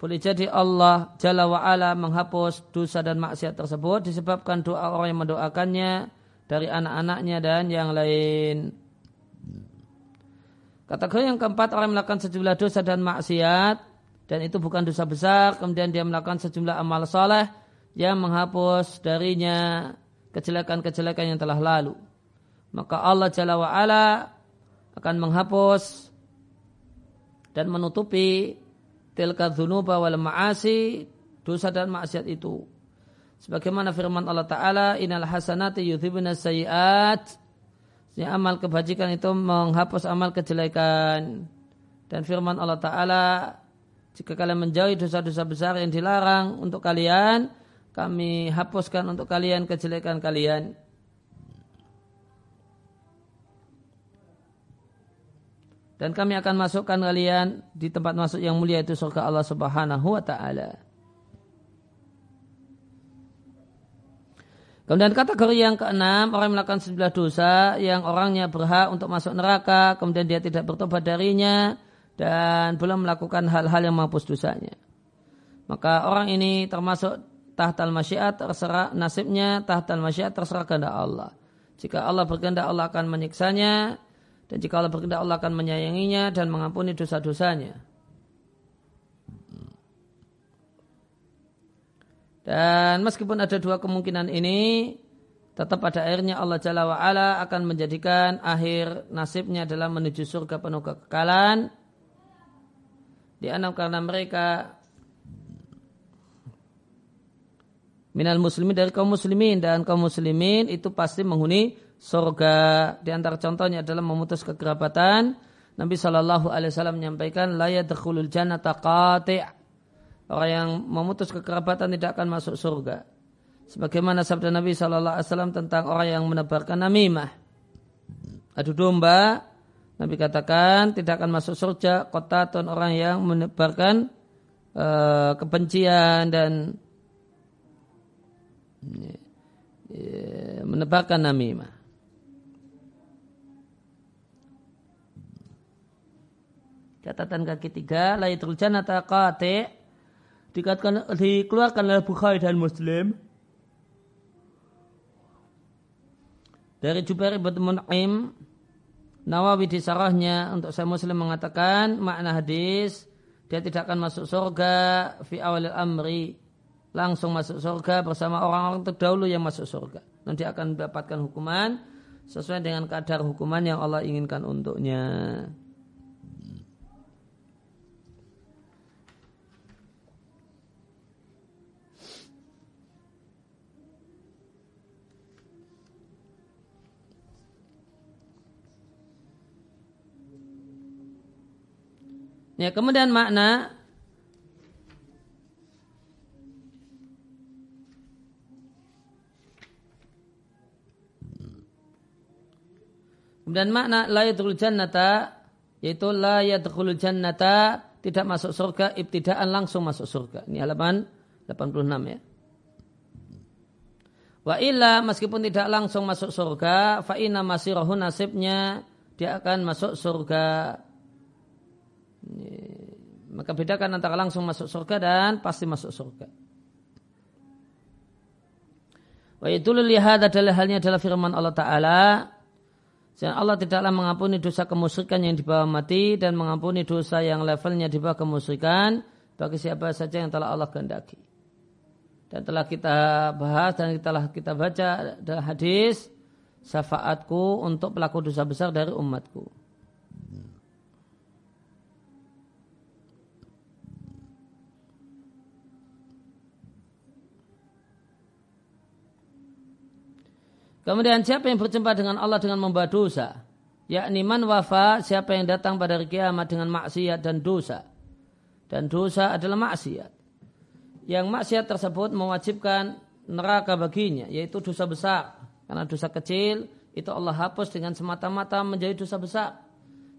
boleh jadi Allah Jalla wa'ala menghapus dosa dan maksiat tersebut disebabkan doa orang yang mendoakannya dari anak-anaknya dan yang lain. Kategori yang keempat orang melakukan sejumlah dosa dan maksiat dan itu bukan dosa besar kemudian dia melakukan sejumlah amal soleh yang menghapus darinya kejelekan-kejelekan yang telah lalu. Maka Allah Jalla wa'ala akan menghapus dan menutupi tilka dhunuba wal ma'asi dosa dan maksiat itu. Sebagaimana firman Allah Ta'ala, Inal hasanati yudhibuna sayiat Ya, amal kebajikan itu menghapus amal kejelekan. Dan firman Allah Ta'ala, Jika kalian menjauhi dosa-dosa besar yang dilarang untuk kalian, kami hapuskan untuk kalian kejelekan kalian. Dan kami akan masukkan kalian di tempat masuk yang mulia itu surga Allah Subhanahu wa taala. Kemudian kategori yang keenam, orang yang melakukan sebelah dosa yang orangnya berhak untuk masuk neraka, kemudian dia tidak bertobat darinya, dan belum melakukan hal-hal yang menghapus dosanya. Maka orang ini termasuk tahtal masyiat terserah nasibnya, tahtal masyiat terserah kehendak Allah. Jika Allah berkehendak Allah akan menyiksanya, dan jika Allah berkehendak Allah akan menyayanginya dan mengampuni dosa-dosanya. Dan meskipun ada dua kemungkinan ini, tetap pada akhirnya Allah Jalla wa'ala akan menjadikan akhir nasibnya adalah menuju surga penuh kekekalan. Di enam karena mereka minal muslimin dari kaum muslimin dan kaum muslimin itu pasti menghuni surga. Di antara contohnya adalah memutus kekerabatan. Nabi Shallallahu Alaihi Wasallam menyampaikan jannata qati' Orang yang memutus kekerabatan tidak akan masuk surga. Sebagaimana sabda Nabi Shallallahu Alaihi Wasallam tentang orang yang menebarkan namimah. Adu domba, Nabi katakan tidak akan masuk surga kota atau orang yang menebarkan uh, kebencian dan uh, menebarkan namimah. Catatan kaki tiga, laitul jannata qati' dikatakan dikeluarkan oleh Bukhari dan Muslim dari Jubair bin Mun'im Nawawi di sarahnya untuk saya Muslim mengatakan makna hadis dia tidak akan masuk surga fi awalil amri langsung masuk surga bersama orang-orang terdahulu yang masuk surga. Nanti akan mendapatkan hukuman sesuai dengan kadar hukuman yang Allah inginkan untuknya. Ya, kemudian makna Kemudian makna la yadkhulul jannata yaitu la yadkhulul jannata tidak masuk surga ibtidaan langsung masuk surga. Ini halaman 86 ya. Wa illa meskipun tidak langsung masuk surga fa inna masirahu nasibnya dia akan masuk surga maka bedakan antara langsung masuk surga dan pasti masuk surga. Wa itu lihat adalah halnya adalah firman Allah Ta'ala. Dan Allah tidaklah mengampuni dosa kemusyrikan yang dibawa mati dan mengampuni dosa yang levelnya di bawah kemusyrikan bagi siapa saja yang telah Allah kehendaki. Dan telah kita bahas dan telah kita baca dalam hadis syafaatku untuk pelaku dosa besar dari umatku. Kemudian siapa yang berjumpa dengan Allah dengan membawa dosa? Yakni man wafa, siapa yang datang pada hari kiamat dengan maksiat dan dosa. Dan dosa adalah maksiat. Yang maksiat tersebut mewajibkan neraka baginya, yaitu dosa besar. Karena dosa kecil itu Allah hapus dengan semata-mata menjadi dosa besar.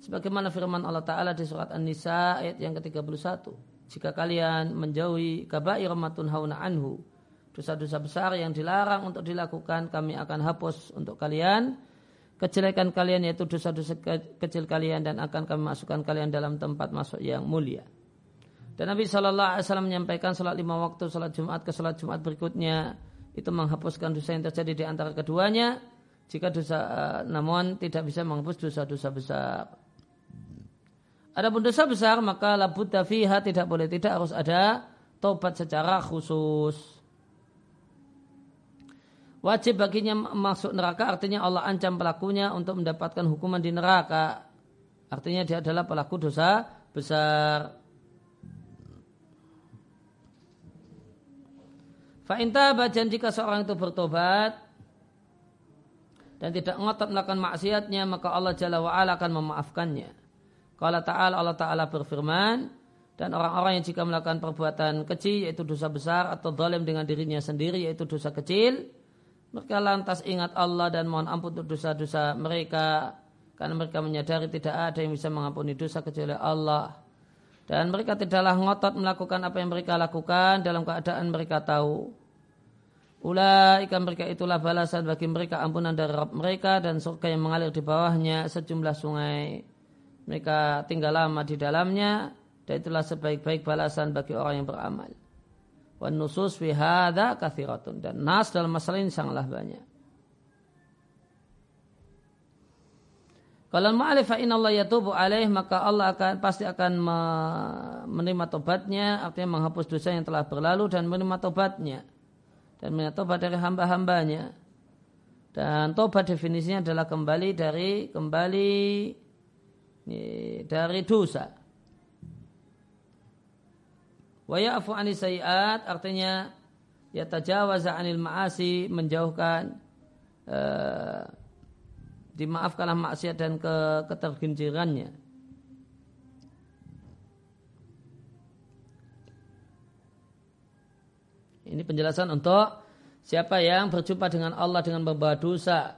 Sebagaimana firman Allah Ta'ala di surat An-Nisa ayat yang ke-31. Jika kalian menjauhi kabair matun hauna anhu dosa-dosa besar yang dilarang untuk dilakukan kami akan hapus untuk kalian kejelekan kalian yaitu dosa-dosa kecil kalian dan akan kami masukkan kalian dalam tempat masuk yang mulia. Dan Nabi Shallallahu Alaihi Wasallam menyampaikan salat lima waktu salat Jumat ke salat Jumat berikutnya itu menghapuskan dosa yang terjadi di antara keduanya. Jika dosa eh, namun tidak bisa menghapus dosa-dosa besar. Adapun dosa besar maka labud fiha tidak boleh tidak harus ada tobat secara khusus wajib baginya masuk neraka artinya Allah ancam pelakunya untuk mendapatkan hukuman di neraka. Artinya dia adalah pelaku dosa besar. Fa'inta bajan jika seorang itu bertobat dan tidak ngotot melakukan maksiatnya maka Allah Jalla wa'ala akan memaafkannya. Kalau Ta'ala Allah Ta'ala berfirman dan orang-orang yang jika melakukan perbuatan kecil yaitu dosa besar atau zalim dengan dirinya sendiri yaitu dosa kecil mereka lantas ingat Allah dan mohon ampun untuk dosa-dosa mereka karena mereka menyadari tidak ada yang bisa mengampuni dosa kecuali Allah dan mereka tidaklah ngotot melakukan apa yang mereka lakukan dalam keadaan mereka tahu Ulaika mereka itulah balasan bagi mereka ampunan dari Rabb mereka dan surga yang mengalir di bawahnya sejumlah sungai. Mereka tinggal lama di dalamnya dan itulah sebaik-baik balasan bagi orang yang beramal. Wan nusus fi hadza kathiratun. Dan nas dalam masalah ini sangatlah banyak. Kalau ma'alif fa inna Allah yatubu alaih maka Allah akan pasti akan menerima tobatnya artinya menghapus dosa yang telah berlalu dan menerima tobatnya. Dan menerima tobat dari hamba-hambanya. Dan tobat definisinya adalah kembali dari kembali dari dosa Wa ya'fu anil sayiat artinya ya tajawaza anil ma'asi menjauhkan uh, dimaafkanlah maksiat dan ke ketergincirannya. Ini penjelasan untuk siapa yang berjumpa dengan Allah dengan membawa dosa.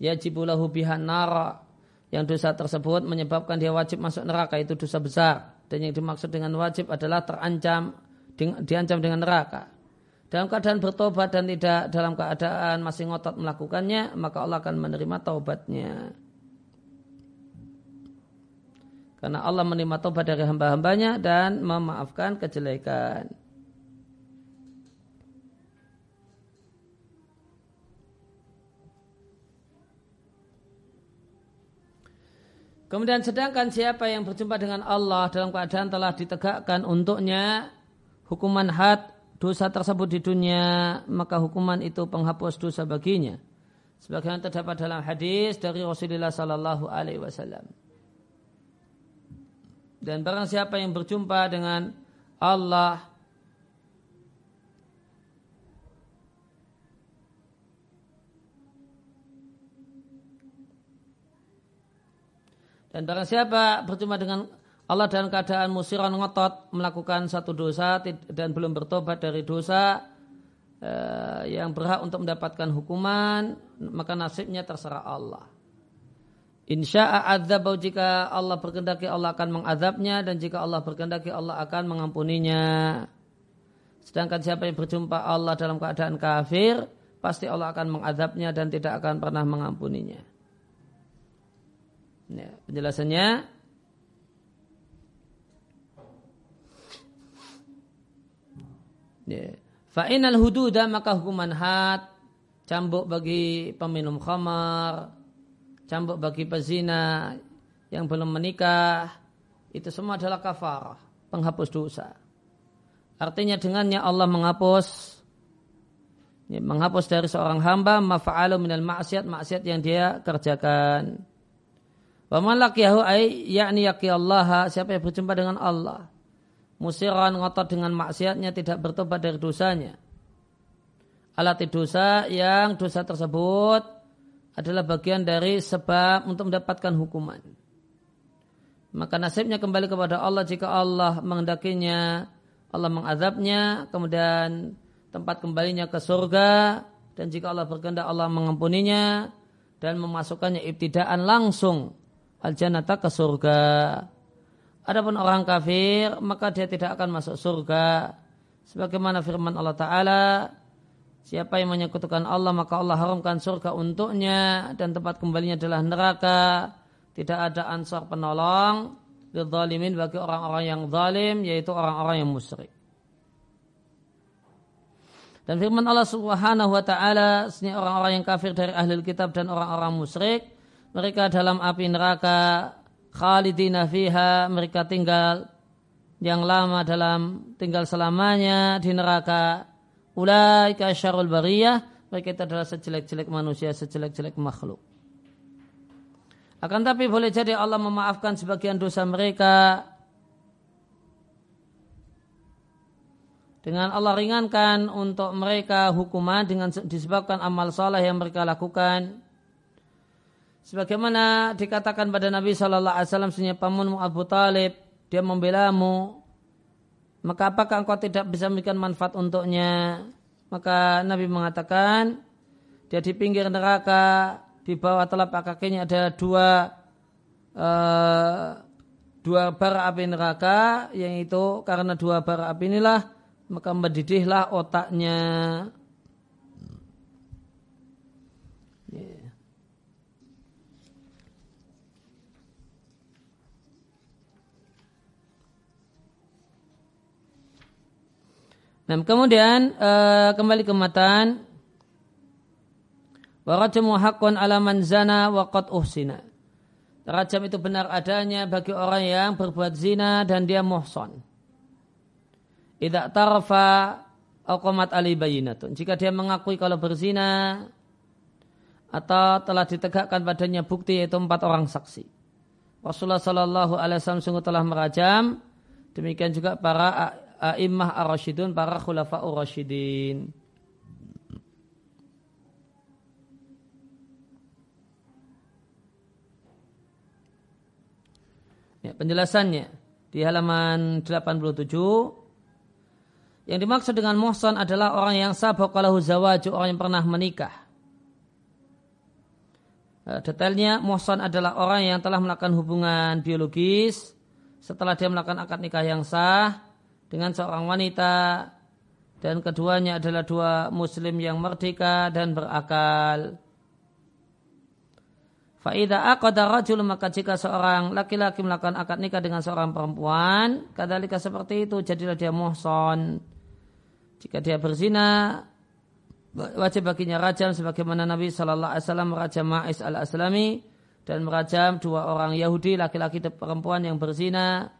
Yajibulahu bihan nara. Yang dosa tersebut menyebabkan dia wajib masuk neraka itu dosa besar dan yang dimaksud dengan wajib adalah terancam diancam dengan neraka. Dalam keadaan bertobat dan tidak dalam keadaan masih ngotot melakukannya, maka Allah akan menerima taubatnya. Karena Allah menerima taubat dari hamba-hambanya dan memaafkan kejelekan. Kemudian sedangkan siapa yang berjumpa dengan Allah dalam keadaan telah ditegakkan untuknya hukuman had dosa tersebut di dunia, maka hukuman itu penghapus dosa baginya. Sebagaimana terdapat dalam hadis dari Rasulullah Sallallahu Alaihi Wasallam. Dan barang siapa yang berjumpa dengan Allah Dan barang siapa berjumpa dengan Allah dalam keadaan musiran ngotot melakukan satu dosa dan belum bertobat dari dosa eh, yang berhak untuk mendapatkan hukuman, maka nasibnya terserah Allah. Insya'a adzabau jika Allah berkehendaki Allah akan mengadabnya dan jika Allah berkehendaki Allah akan mengampuninya. Sedangkan siapa yang berjumpa Allah dalam keadaan kafir, pasti Allah akan mengadabnya dan tidak akan pernah mengampuninya. Ya, penjelasannya ya. Fa'inal hududa maka hukuman had cambuk bagi peminum khamar, cambuk bagi pezina yang belum menikah, itu semua adalah kafarah, penghapus dosa. Artinya dengannya Allah menghapus ya, menghapus dari seorang hamba mafa'alu minal maksiat maksiat yang dia kerjakan. Laqiyahu ay yakni yaqi Allah, siapa yang berjumpa dengan Allah. Musiran ngotot dengan maksiatnya tidak bertobat dari dosanya. Alati dosa yang dosa tersebut adalah bagian dari sebab untuk mendapatkan hukuman. Maka nasibnya kembali kepada Allah jika Allah menghendakinya, Allah mengazabnya, kemudian tempat kembalinya ke surga, dan jika Allah berkehendak Allah mengampuninya dan memasukkannya ibtidaan langsung al jannata ke surga. Adapun orang kafir maka dia tidak akan masuk surga. Sebagaimana firman Allah Ta'ala Siapa yang menyekutukan Allah maka Allah haramkan surga untuknya dan tempat kembalinya adalah neraka. Tidak ada ansar penolong zalimin bagi orang-orang yang zalim yaitu orang-orang yang musyrik. Dan firman Allah Subhanahu wa taala, orang-orang yang kafir dari ahli kitab dan orang-orang musyrik mereka dalam api neraka khalidina fiha mereka tinggal yang lama dalam tinggal selamanya di neraka. Ulaika syarul bariyah mereka itu adalah sejelek-jelek manusia sejelek-jelek makhluk. Akan tapi boleh jadi Allah memaafkan sebagian dosa mereka. Dengan Allah ringankan untuk mereka hukuman dengan disebabkan amal soleh yang mereka lakukan Sebagaimana dikatakan pada Nabi Shallallahu Alaihi Wasallam pamanmu Abu Talib dia membelamu maka apakah engkau tidak bisa memberikan manfaat untuknya? Maka Nabi mengatakan, dia di pinggir neraka, di bawah telapak kakinya ada dua uh, dua bara api neraka, yang itu karena dua bara api inilah maka mendidihlah otaknya. Nah, kemudian uh, kembali ke matan. Warajamu hakun alaman zana wa qad uhsina. Rajam itu benar adanya bagi orang yang berbuat zina dan dia muhson. Idza tarafa aqamat ali bayinatun. Jika dia mengakui kalau berzina atau telah ditegakkan padanya bukti yaitu empat orang saksi. Rasulullah Shallallahu Alaihi Wasallam sungguh telah merajam. Demikian juga para a'immah ar-rasyidun, para khulafa'ur rasyidin. Ya, penjelasannya di halaman 87 yang dimaksud dengan muhsan adalah orang yang sabaqalahu zawaju, orang yang pernah menikah. Eh, detailnya muhsan adalah orang yang telah melakukan hubungan biologis setelah dia melakukan akad nikah yang sah dengan seorang wanita dan keduanya adalah dua muslim yang merdeka dan berakal. Faida aqada rajul maka jika seorang laki-laki melakukan akad nikah dengan seorang perempuan, kadalika seperti itu jadilah dia muhson. Jika dia berzina, wajib baginya rajam sebagaimana Nabi Shallallahu Alaihi Wasallam merajam Ma'is al Aslami dan merajam dua orang Yahudi laki-laki dan perempuan yang berzina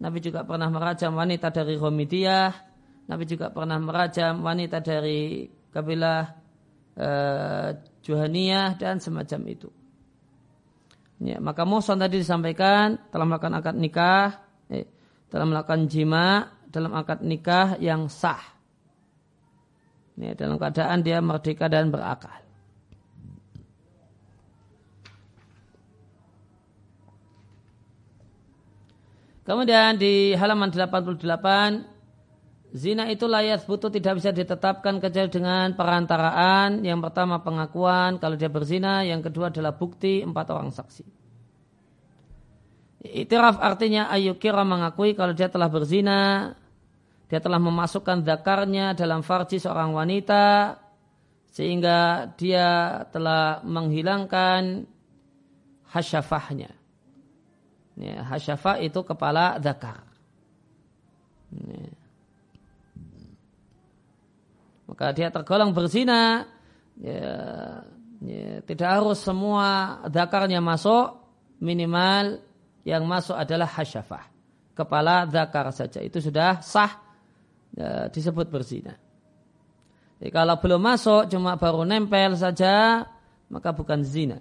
Nabi juga pernah merajam wanita dari Romidiyah. Nabi juga pernah merajam wanita dari kabilah uh, Juhaniyah dan semacam itu. Ya, maka Muson tadi disampaikan telah melakukan akad nikah, eh, telah melakukan jima dalam akad nikah yang sah. Ya, dalam keadaan dia merdeka dan berakal. Kemudian di halaman 88 Zina itu layat butuh tidak bisa ditetapkan kecuali dengan perantaraan. Yang pertama pengakuan kalau dia berzina, yang kedua adalah bukti empat orang saksi. Itiraf artinya ayu kira mengakui kalau dia telah berzina, dia telah memasukkan zakarnya dalam farji seorang wanita, sehingga dia telah menghilangkan hasyafahnya. Ya, hasyafa itu kepala zakar. Ya. Maka dia tergolong berzina. Ya, ya, tidak harus semua zakarnya masuk. Minimal yang masuk adalah hasyafah. Kepala zakar saja. Itu sudah sah ya, disebut berzina. Jadi kalau belum masuk cuma baru nempel saja maka bukan zina.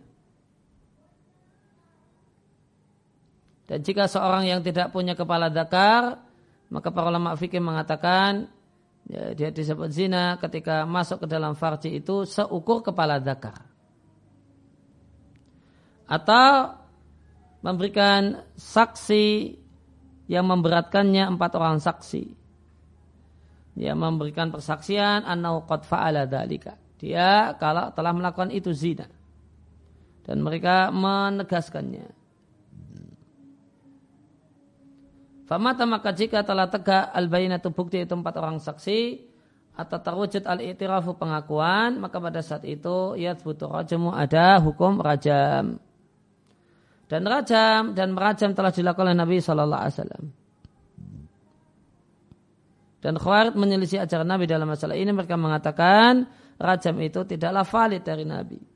Dan jika seorang yang tidak punya kepala zakar, maka para ulama fikih mengatakan ya, dia disebut zina ketika masuk ke dalam farji itu seukur kepala zakar. Atau memberikan saksi yang memberatkannya empat orang saksi. Dia memberikan persaksian annahu qad fa'ala dalika. Dia kalau telah melakukan itu zina. Dan mereka menegaskannya. Famata maka jika telah tegak al bayinatu bukti itu empat orang saksi atau terwujud al itirafu pengakuan maka pada saat itu ia butuh rajamu ada hukum rajam. Dan rajam dan merajam telah dilakukan oleh Nabi Shallallahu Alaihi Wasallam. Dan Khawarij menyelisih ajaran Nabi dalam masalah ini mereka mengatakan rajam itu tidaklah valid dari Nabi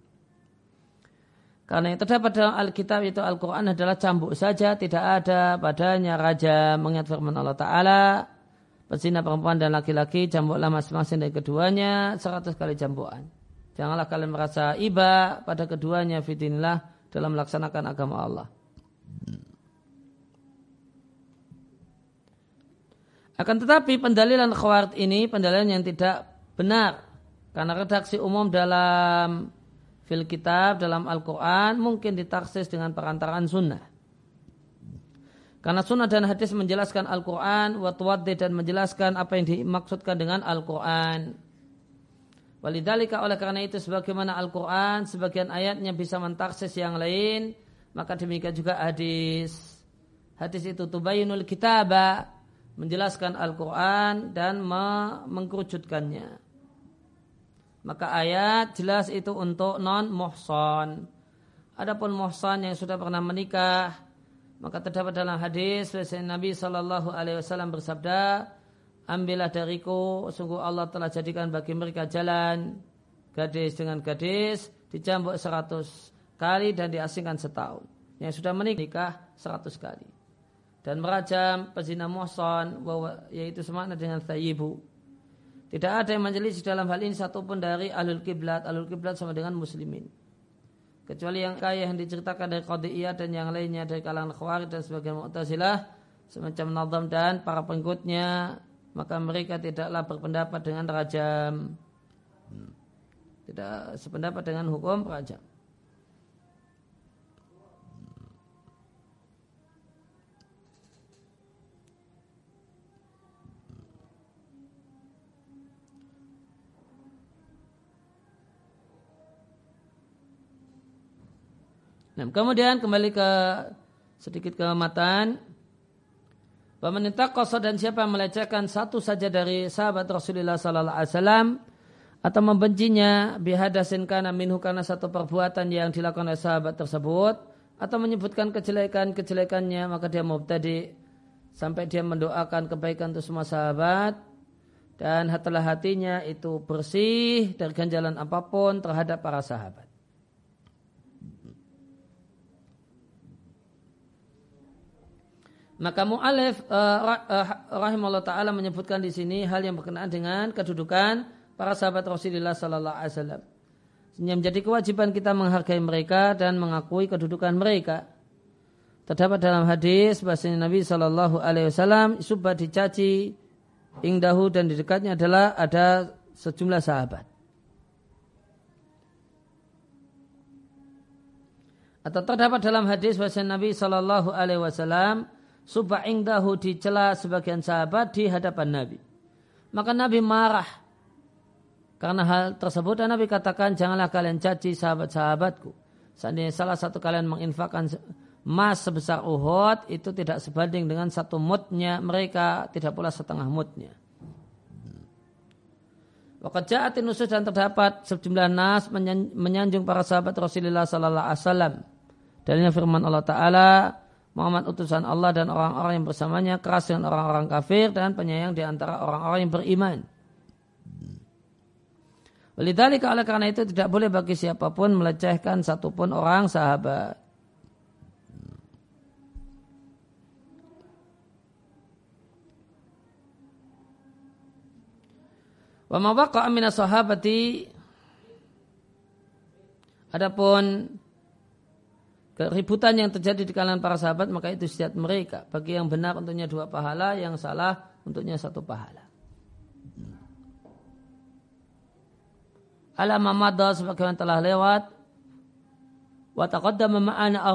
karena yang terdapat dalam Alkitab itu Al-Quran adalah cambuk saja, tidak ada padanya raja mengingat firman Allah Ta'ala. Pezina perempuan dan laki-laki, cambuklah masing-masing dari keduanya, seratus kali cambukan. Janganlah kalian merasa iba pada keduanya fitinillah dalam melaksanakan agama Allah. Akan tetapi pendalilan khawarid ini pendalilan yang tidak benar. Karena redaksi umum dalam fil kitab dalam Al-Quran mungkin ditaksis dengan perantaraan sunnah. Karena sunnah dan hadis menjelaskan Al-Quran, watwaddi dan menjelaskan apa yang dimaksudkan dengan Al-Quran. Walidhalika oleh karena itu sebagaimana Al-Quran, sebagian ayatnya bisa mentaksis yang lain, maka demikian juga hadis. Hadis itu tubayinul kitabah, menjelaskan Al-Quran dan mengkerucutkannya. Maka ayat jelas itu untuk non muhson. Adapun muhson yang sudah pernah menikah, maka terdapat dalam hadis Nabi Shallallahu Alaihi Wasallam bersabda, ambillah dariku, sungguh Allah telah jadikan bagi mereka jalan gadis dengan gadis dicambuk seratus kali dan diasingkan setahun. Yang sudah menikah seratus kali. Dan merajam pezina muhson, yaitu semakna dengan thayibu. Tidak ada yang menjelis dalam hal ini satupun dari alul kiblat. Alul kiblat sama dengan muslimin. Kecuali yang kaya yang diceritakan dari Qadiyah dan yang lainnya dari kalangan Khawarij dan sebagian Mu'tazilah semacam Nazam dan para pengikutnya maka mereka tidaklah berpendapat dengan rajam. Tidak sependapat dengan hukum rajam Nah, kemudian kembali ke sedikit ke matan. Pemerintah kosa dan siapa melecehkan satu saja dari sahabat Rasulullah Sallallahu Alaihi Wasallam atau membencinya bihadasin karena minhu karena satu perbuatan yang dilakukan oleh sahabat tersebut atau menyebutkan kejelekan-kejelekannya maka dia mubtadi sampai dia mendoakan kebaikan untuk semua sahabat dan hatilah hatinya itu bersih dari ganjalan apa pun terhadap para sahabat. Maka mu'alif uh, uh, rahimahullah taala menyebutkan di sini hal yang berkenaan dengan kedudukan para sahabat Rasulullah sallallahu alaihi wasallam. Menjadi kewajiban kita menghargai mereka dan mengakui kedudukan mereka. Terdapat dalam hadis bahasa Nabi sallallahu alaihi wasallam subah dicaci ingdahu dan di dekatnya adalah ada sejumlah sahabat. Atau terdapat dalam hadis bahasa Nabi sallallahu alaihi wasallam subah ingdahu dicela sebagian sahabat di hadapan Nabi. Maka Nabi marah karena hal tersebut dan Nabi katakan janganlah kalian caci sahabat-sahabatku. Seandainya salah satu kalian menginfakkan emas sebesar Uhud itu tidak sebanding dengan satu mutnya mereka tidak pula setengah mutnya. Waktu ja'atin nusus dan terdapat sejumlah nas menyanjung para sahabat Rasulullah Sallallahu Alaihi Wasallam. Dalilnya firman Allah Taala, Muhammad utusan Allah dan orang-orang yang bersamanya keras dengan orang-orang kafir dan penyayang di antara orang-orang yang beriman. Walidhalika oleh karena itu tidak boleh bagi siapa pun melecehkan satupun orang sahabat. Wa sahabati Adapun keributan yang terjadi di kalangan para sahabat maka itu setiap mereka. Bagi yang benar untuknya dua pahala yang salah untuknya satu pahala. Ala mamada sebagaimana telah lewat. Wa taqaddama ma'ana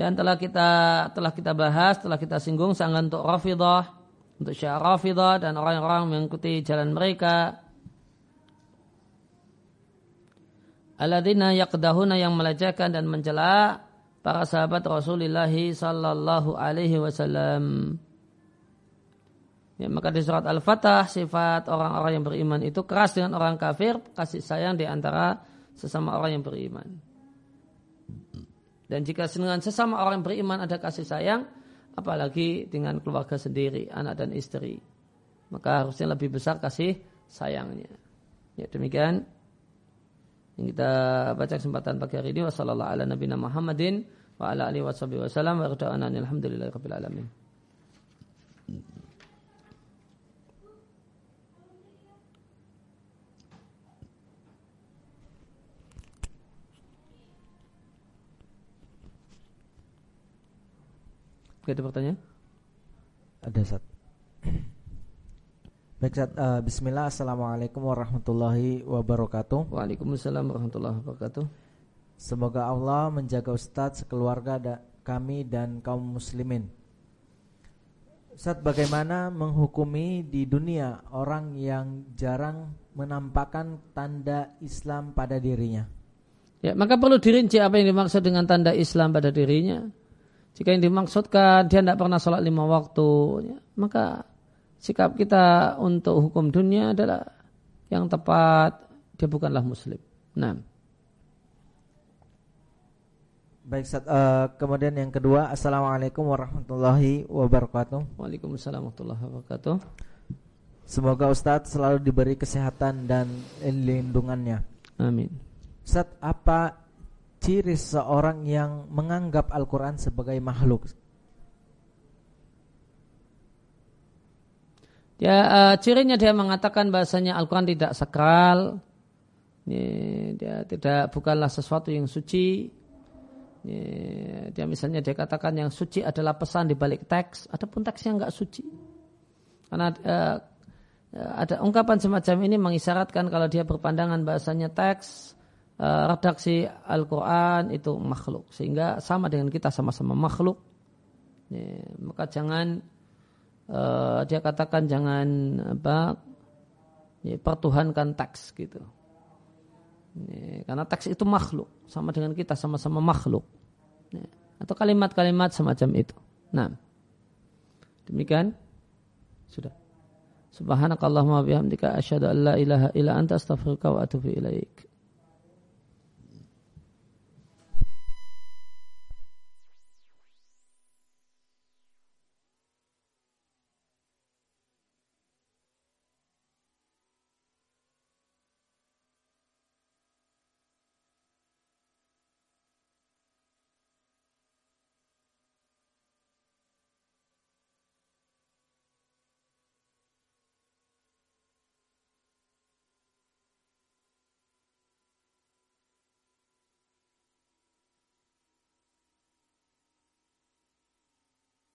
dan telah kita telah kita bahas telah kita singgung sangat untuk rafidah untuk syiar rafidah dan orang-orang mengikuti jalan mereka Alladzina yaqdahuna yang melecehkan dan mencela para sahabat Rasulullah sallallahu alaihi wasallam. Ya, maka di surat Al-Fatah sifat orang-orang yang beriman itu keras dengan orang kafir, kasih sayang di antara sesama orang yang beriman. Dan jika dengan sesama orang yang beriman ada kasih sayang, apalagi dengan keluarga sendiri, anak dan istri, maka harusnya lebih besar kasih sayangnya. Ya demikian yang kita baca kesempatan pagi hari ini wasallallahu ala nabiyina Muhammadin wa ala alihi wasallam wa rada'ana alhamdulillahi rabbil alamin. Ada pertanyaan? Ada satu. Baik, uh, Bismillah, Assalamualaikum warahmatullahi wabarakatuh. Waalaikumsalam warahmatullahi wabarakatuh. Semoga Allah menjaga Ustadz, sekeluarga da kami dan kaum muslimin. Ustadz bagaimana menghukumi di dunia orang yang jarang menampakkan tanda Islam pada dirinya? Ya, maka perlu dirinci apa yang dimaksud dengan tanda Islam pada dirinya. Jika yang dimaksudkan dia tidak pernah sholat lima waktu, ya, maka sikap kita untuk hukum dunia adalah yang tepat, dia bukanlah muslim. Nah. Baik, uh, kemudian yang kedua, Assalamualaikum warahmatullahi wabarakatuh. Waalaikumsalam warahmatullahi wabarakatuh. Semoga Ustadz selalu diberi kesehatan dan lindungannya. Amin. Ustadz, apa ciri seorang yang menganggap Al-Quran sebagai makhluk? Ya, uh, cirinya dia mengatakan bahasanya Al-Quran tidak sakral, dia tidak bukanlah sesuatu yang suci, dia misalnya dia katakan yang suci adalah pesan di balik teks, adapun teks yang enggak suci. Karena uh, ada ungkapan semacam ini mengisyaratkan kalau dia berpandangan bahasanya teks uh, redaksi Al-Quran itu makhluk, sehingga sama dengan kita sama-sama makhluk. Ya, maka jangan uh, dia katakan jangan apa ya, pertuhankan teks gitu. Ya, karena teks itu makhluk, sama dengan kita sama-sama makhluk. Ya, atau kalimat-kalimat semacam itu. Nah, demikian sudah. Subhanakallahumma bihamdika asyhadu an la ilaha illa anta astaghfiruka wa atubu ilaik.